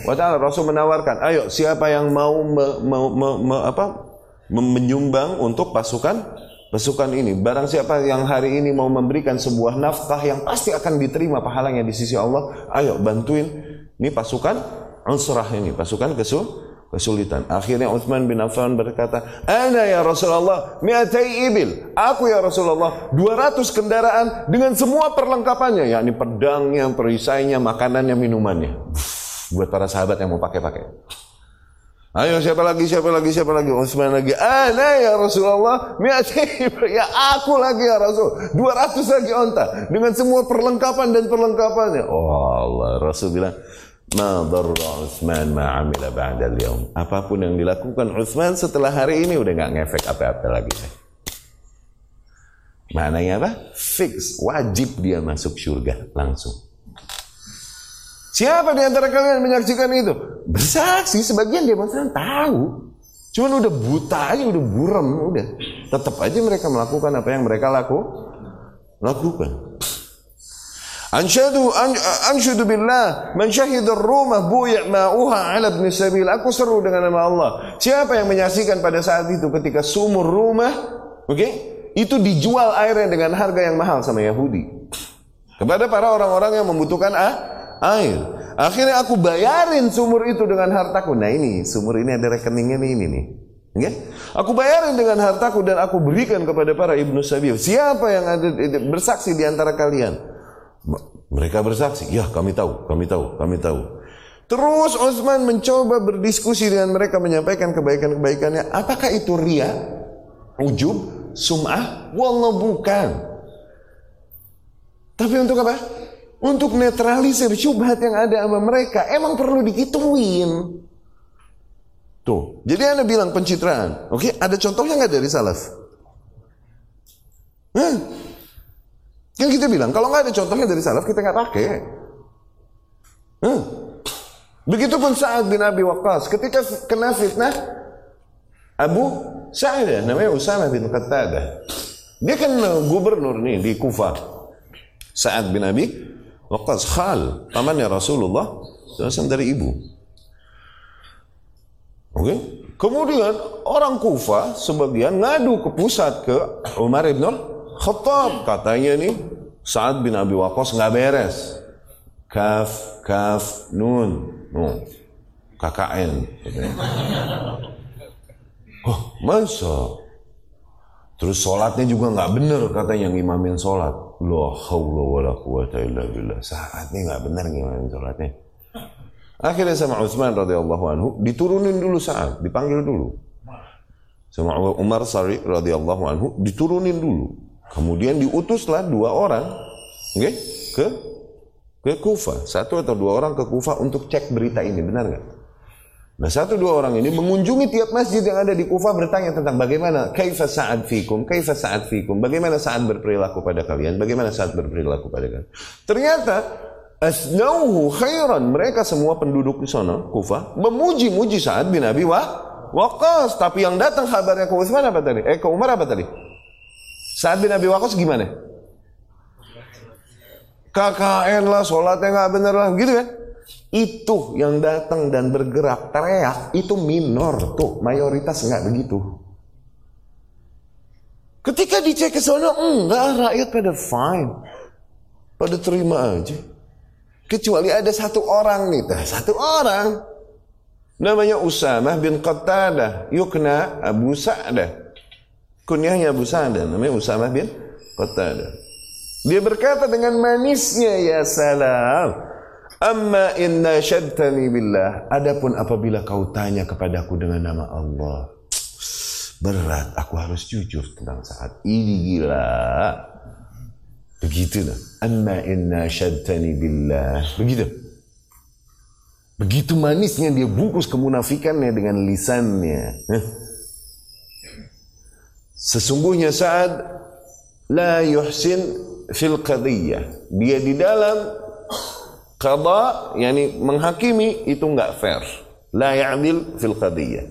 wa taala. Rasul menawarkan, "Ayo, siapa yang mau me, me, me, me, apa? menyumbang untuk pasukan pasukan ini. Barang siapa yang hari ini mau memberikan sebuah nafkah yang pasti akan diterima pahalanya di sisi Allah, ayo bantuin ini pasukan Ansrah ini, pasukan kesul kesulitan. Akhirnya Utsman bin Affan berkata, "Ana ya Rasulullah, mi'atai ibil." Aku ya Rasulullah, 200 kendaraan dengan semua perlengkapannya, yakni pedangnya, perisainya, makanannya, minumannya. buat para sahabat yang mau pakai-pakai. Ayo siapa lagi, siapa lagi, siapa lagi? Utsman lagi. Ana ya Rasulullah, mi'ati ya aku lagi ya Rasul. 200 lagi onta dengan semua perlengkapan dan perlengkapannya. Oh Allah, Rasul bilang, Ma darra Utsman ma amila ba'da al Apa pun yang dilakukan Utsman setelah hari ini udah nggak ngefek apa-apa lagi. Maknanya apa? Fix, wajib dia masuk surga langsung. Siapa di antara kalian menyaksikan itu? Bersaksi, sebagian demonstran tahu. Cuman udah buta aja, udah buram, udah. Tetap aja mereka melakukan apa yang mereka laku, lakukan. Ansyadu an, ansyadu billah man syahida rumah buya' ma'uha 'ala ibn sabil. Aku seru dengan nama Allah. Siapa yang menyaksikan pada saat itu ketika sumur rumah, oke? Okay, itu dijual airnya dengan harga yang mahal sama Yahudi. Kepada para orang-orang yang membutuhkan air. Akhirnya aku bayarin sumur itu dengan hartaku. Nah ini, sumur ini ada rekeningnya nih, ini nih. Okay? Aku bayarin dengan hartaku dan aku berikan kepada para ibnu sabil. Siapa yang ada bersaksi di antara kalian? Mereka bersaksi, ya kami tahu, kami tahu, kami tahu. Terus Utsman mencoba berdiskusi dengan mereka menyampaikan kebaikan-kebaikannya. Apakah itu ria, ujub, sum'ah? Wallah bukan. Tapi untuk apa? untuk netralisir syubhat yang ada sama mereka emang perlu dikituin. Tuh, jadi anda bilang pencitraan, oke? Ada contohnya nggak dari salaf? Hah? Yang kita bilang, kalau nggak ada contohnya dari salaf, kita nggak pakai. Hah? Begitupun Sa'ad bin Abi Waqqas, ketika kena fitnah, Abu Sa'id, namanya Usama bin Qattadah. Dia kan gubernur nih di Kufah. Sa'ad bin Abi Waqas khal, pamannya Rasulullah SAW dari ibu. Oke. Okay? Kemudian orang Kufa sebagian ngadu ke pusat ke Umar ibn Khattab. Katanya nih Sa'ad bin Abi Waqqas nggak beres. Kaf, kaf, nun. nun. KKN. Oh, masa? Terus sholatnya juga nggak bener katanya yang imamin sholat. La haula wala quwata illa billah. Saatnya nggak benar gimana sholatnya. Akhirnya sama Utsman radhiyallahu anhu diturunin dulu saat, dipanggil dulu. Sama Umar Sari radhiyallahu anhu diturunin dulu. Kemudian diutuslah dua orang okay, ke ke Kufa. Satu atau dua orang ke Kufa untuk cek berita ini, benar nggak? Nah satu dua orang ini mengunjungi tiap masjid yang ada di Kufah bertanya tentang bagaimana kaifa sa'ad fikum, kaifa sa'ad fikum, bagaimana saat berperilaku pada kalian, bagaimana saat berperilaku pada kalian. Ternyata asnauhu khairan, mereka semua penduduk di sana, Kufah, memuji-muji saat bin Abi wa. Tapi yang datang kabarnya ke Utsman apa tadi? Eh ke Umar apa tadi? Saat bin Abi Waqas gimana? KKN lah, sholatnya nggak bener lah, gitu kan? itu yang datang dan bergerak teriak itu minor tuh mayoritas nggak begitu. Ketika dicek ke sana enggak rakyat pada fine. Pada terima aja. Kecuali ada satu orang nih nah, satu orang. Namanya Usamah bin Qattadah yukna Abu Sa'dah kunyahnya Abu Sa'dah namanya Usamah bin Qattadah dia berkata dengan manisnya ya salam Amma inna syadtani billah. Adapun apabila kau tanya kepadaku dengan nama Allah. Berat, aku harus jujur tentang saat ini gila. Begitu lah. Amma inna syadtani billah. Begitu. Begitu manisnya dia bungkus kemunafikannya dengan lisannya. Sesungguhnya saat la yuhsin fil qadiyah. Dia di dalam qada yakni menghakimi itu enggak fair. La ya'dil fil qadiyah.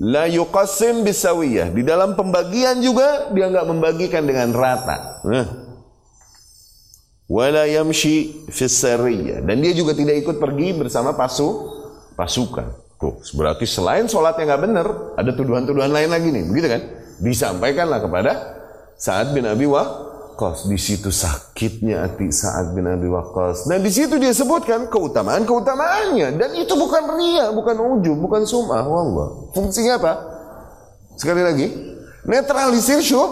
La yuqassim bisawiyah di dalam pembagian juga dia enggak membagikan dengan rata. Nah. wala yamshi fis sariyah. Dan dia juga tidak ikut pergi bersama pasu pasukan tuh berarti selain sholatnya nggak benar ada tuduhan-tuduhan lain lagi nih begitu kan disampaikanlah kepada Sa'ad bin Abi Waqqas. Di situ sakitnya hati Sa'ad bin Abi Waqqas. Dan di situ dia sebutkan keutamaan-keutamaannya. Dan itu bukan ria, bukan ujub, bukan sum'ah. Wallah. Fungsinya apa? Sekali lagi. Netralisir syub,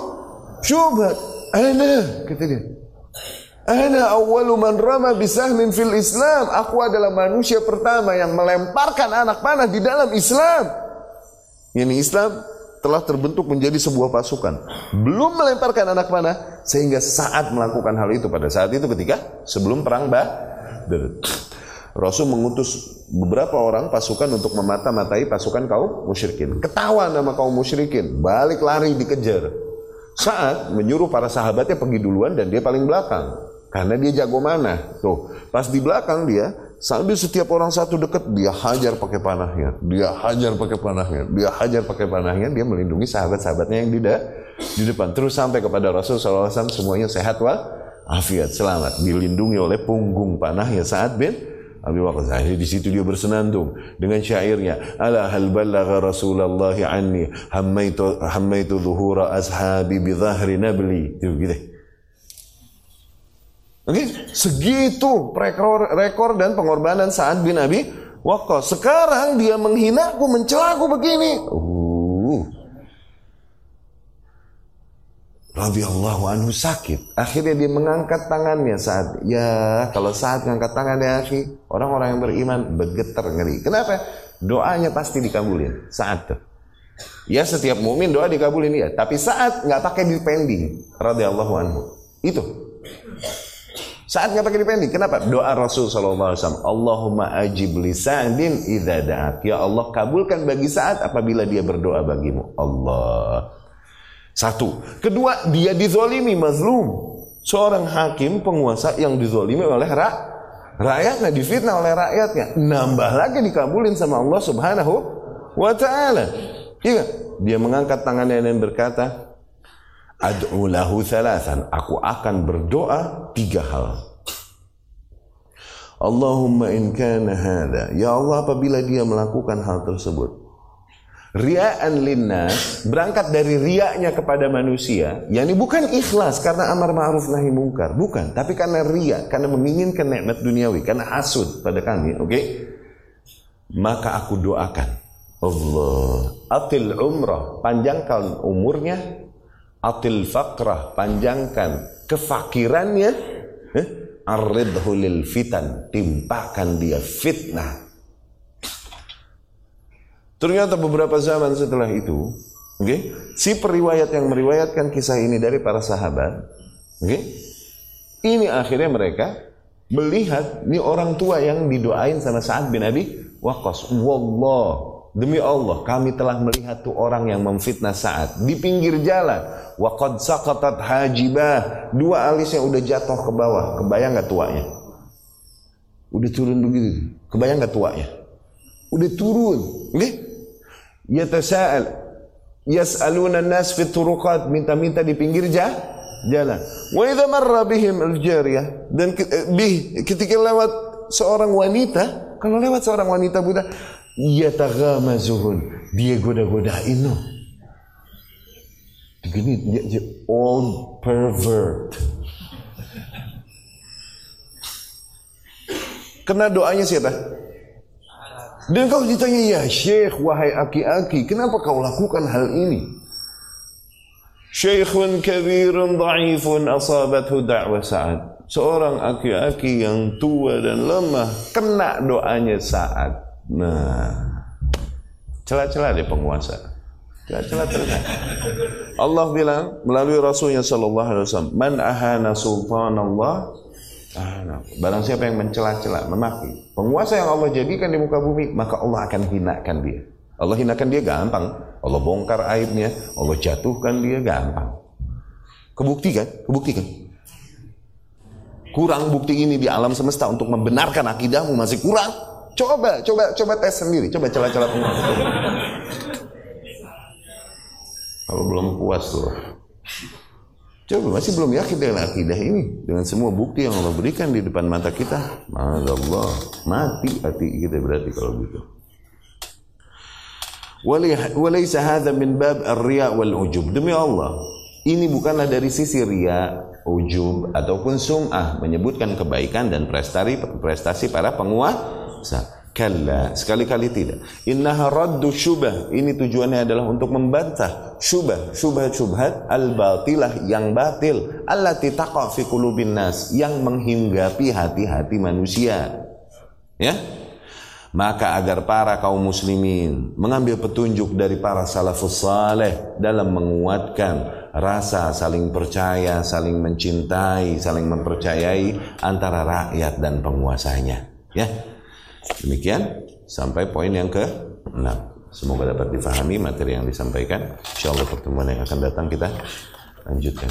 syubhat. Ana, kata dia. Ana awwalu man rama bisahmin fil Islam. Aku adalah manusia pertama yang melemparkan anak panah di dalam Islam. Ini Islam telah terbentuk menjadi sebuah pasukan. Belum melemparkan anak panah sehingga saat melakukan hal itu pada saat itu ketika sebelum perang Badr. Rasul mengutus beberapa orang pasukan untuk memata-matai pasukan kaum musyrikin. Ketawa nama kaum musyrikin, balik lari dikejar. Saat menyuruh para sahabatnya pergi duluan dan dia paling belakang. Karena dia jago mana. Tuh, pas di belakang dia, Sambil setiap orang satu dekat dia hajar pakai panahnya, dia hajar pakai panahnya, dia hajar pakai panahnya, dia melindungi sahabat-sahabatnya yang di, di depan. Terus sampai kepada Rasul SAW semuanya sehat wal afiat, selamat, dilindungi oleh punggung panahnya saat bin Abi Waqqas. Di situ dia bersenandung dengan syairnya, "Ala hal balagha Rasulullah anni hammaitu hammaitu zuhura ashabi bi dhahri nabli." Itu gitu. Oke, okay? segitu rekor, rekor dan pengorbanan saat bin Abi Waqqas. Sekarang dia menghinaku, mencelaku begini. Uh. Radhiyallahu anhu sakit. Akhirnya dia mengangkat tangannya saat ya kalau saat mengangkat tangannya akhi, orang-orang yang beriman bergetar ngeri. Kenapa? Doanya pasti dikabulin saat itu. Ya setiap mukmin doa dikabulin ya, tapi saat nggak pakai dipending radhiyallahu anhu. Itu saat nggak pakai dipending. Kenapa? Doa Rasul SAW. Allahumma ajib li sa'din idha da'at. Ya Allah, kabulkan bagi saat apabila dia berdoa bagimu. Allah. Satu. Kedua, dia dizolimi, mazlum. Seorang hakim, penguasa yang dizolimi oleh rak rakyatnya, difitnah oleh rakyatnya. Nambah lagi dikabulin sama Allah subhanahu wa ta'ala. Iya. Dia mengangkat tangannya dan berkata, ad'u lahu thalathan. Aku akan berdoa tiga hal. Allahumma in kana hada. Ya Allah apabila dia melakukan hal tersebut. Ria'an linnas berangkat dari riaknya kepada manusia, yakni bukan ikhlas karena amar ma'ruf nahi mungkar, bukan, tapi karena ria, karena menginginkan nikmat duniawi, karena hasud pada kami, oke? Okay? Maka aku doakan Allah atil umrah, panjangkan umurnya atil fakrah panjangkan kefakirannya. Eh? lil fitan timpakan dia fitnah. Ternyata beberapa zaman setelah itu okay, si periwayat yang meriwayatkan kisah ini dari para sahabat okay, ini akhirnya mereka melihat ini orang tua yang didoain sama Sa'ad bin Abi Waqqas. Wallah Demi Allah, kami telah melihat tuh orang yang memfitnah saat di pinggir jalan. Wa qad saqatat hajibah. Dua alisnya udah jatuh ke bawah. Kebayang gak tuanya? Udah turun begitu. Kebayang gak tuanya? Udah turun. Nih? Yatasa'al. Yas'aluna nas fit turuqat. Minta-minta di pinggir jalan jalan. Wa idza marra bihim al-jariyah dan eh, bih ketika lewat seorang wanita, kalau lewat seorang wanita budak, yataghamazuhun dia goda-godain no begini dia, dia old pervert. Kena doanya siapa? Dan kau ditanya ya syekh wahai aki-aki kenapa kau lakukan hal ini? Syekhun kabirun da'ifun asabathu da'wa sa'ad. Seorang aki-aki yang tua dan lemah kena doanya saat nah celah-celah di penguasa. Celah-celah terkait Allah bilang melalui Rasulnya Sallallahu Alaihi Wasallam man ahana sultanallah? Ahana. Barang siapa yang mencela-cela memaki penguasa yang Allah jadikan di muka bumi maka Allah akan hinakan dia. Allah hinakan dia gampang. Allah bongkar aibnya Allah jatuhkan dia gampang. Kebuktikan kebuktikan kurang bukti ini di alam semesta untuk membenarkan akidahmu masih kurang coba coba coba tes sendiri. Coba celah-celah kalau belum puas tuh. Coba masih belum yakin dengan akidah ini. Dengan semua bukti yang Allah berikan di depan mata kita. Allah. Mati hati kita berarti kalau gitu. Walaysa hadha min bab ar-riya wal ujub. Demi Allah ini bukanlah dari sisi ria, ujub ataupun sum'ah menyebutkan kebaikan dan prestasi prestasi para penguasa. Kalla, sekali-kali tidak. Innaha raddu syubah. Ini tujuannya adalah untuk membantah syubah, syubhat-syubhat al-batilah yang batil. Allati taqa fi qulubin nas, yang menghinggapi hati-hati manusia. Ya? Maka agar para kaum muslimin mengambil petunjuk dari para salafus saleh dalam menguatkan rasa saling percaya, saling mencintai, saling mempercayai antara rakyat dan penguasanya. Ya. Demikian sampai poin yang ke-6. Semoga dapat difahami materi yang disampaikan. Insyaallah pertemuan yang akan datang kita lanjutkan.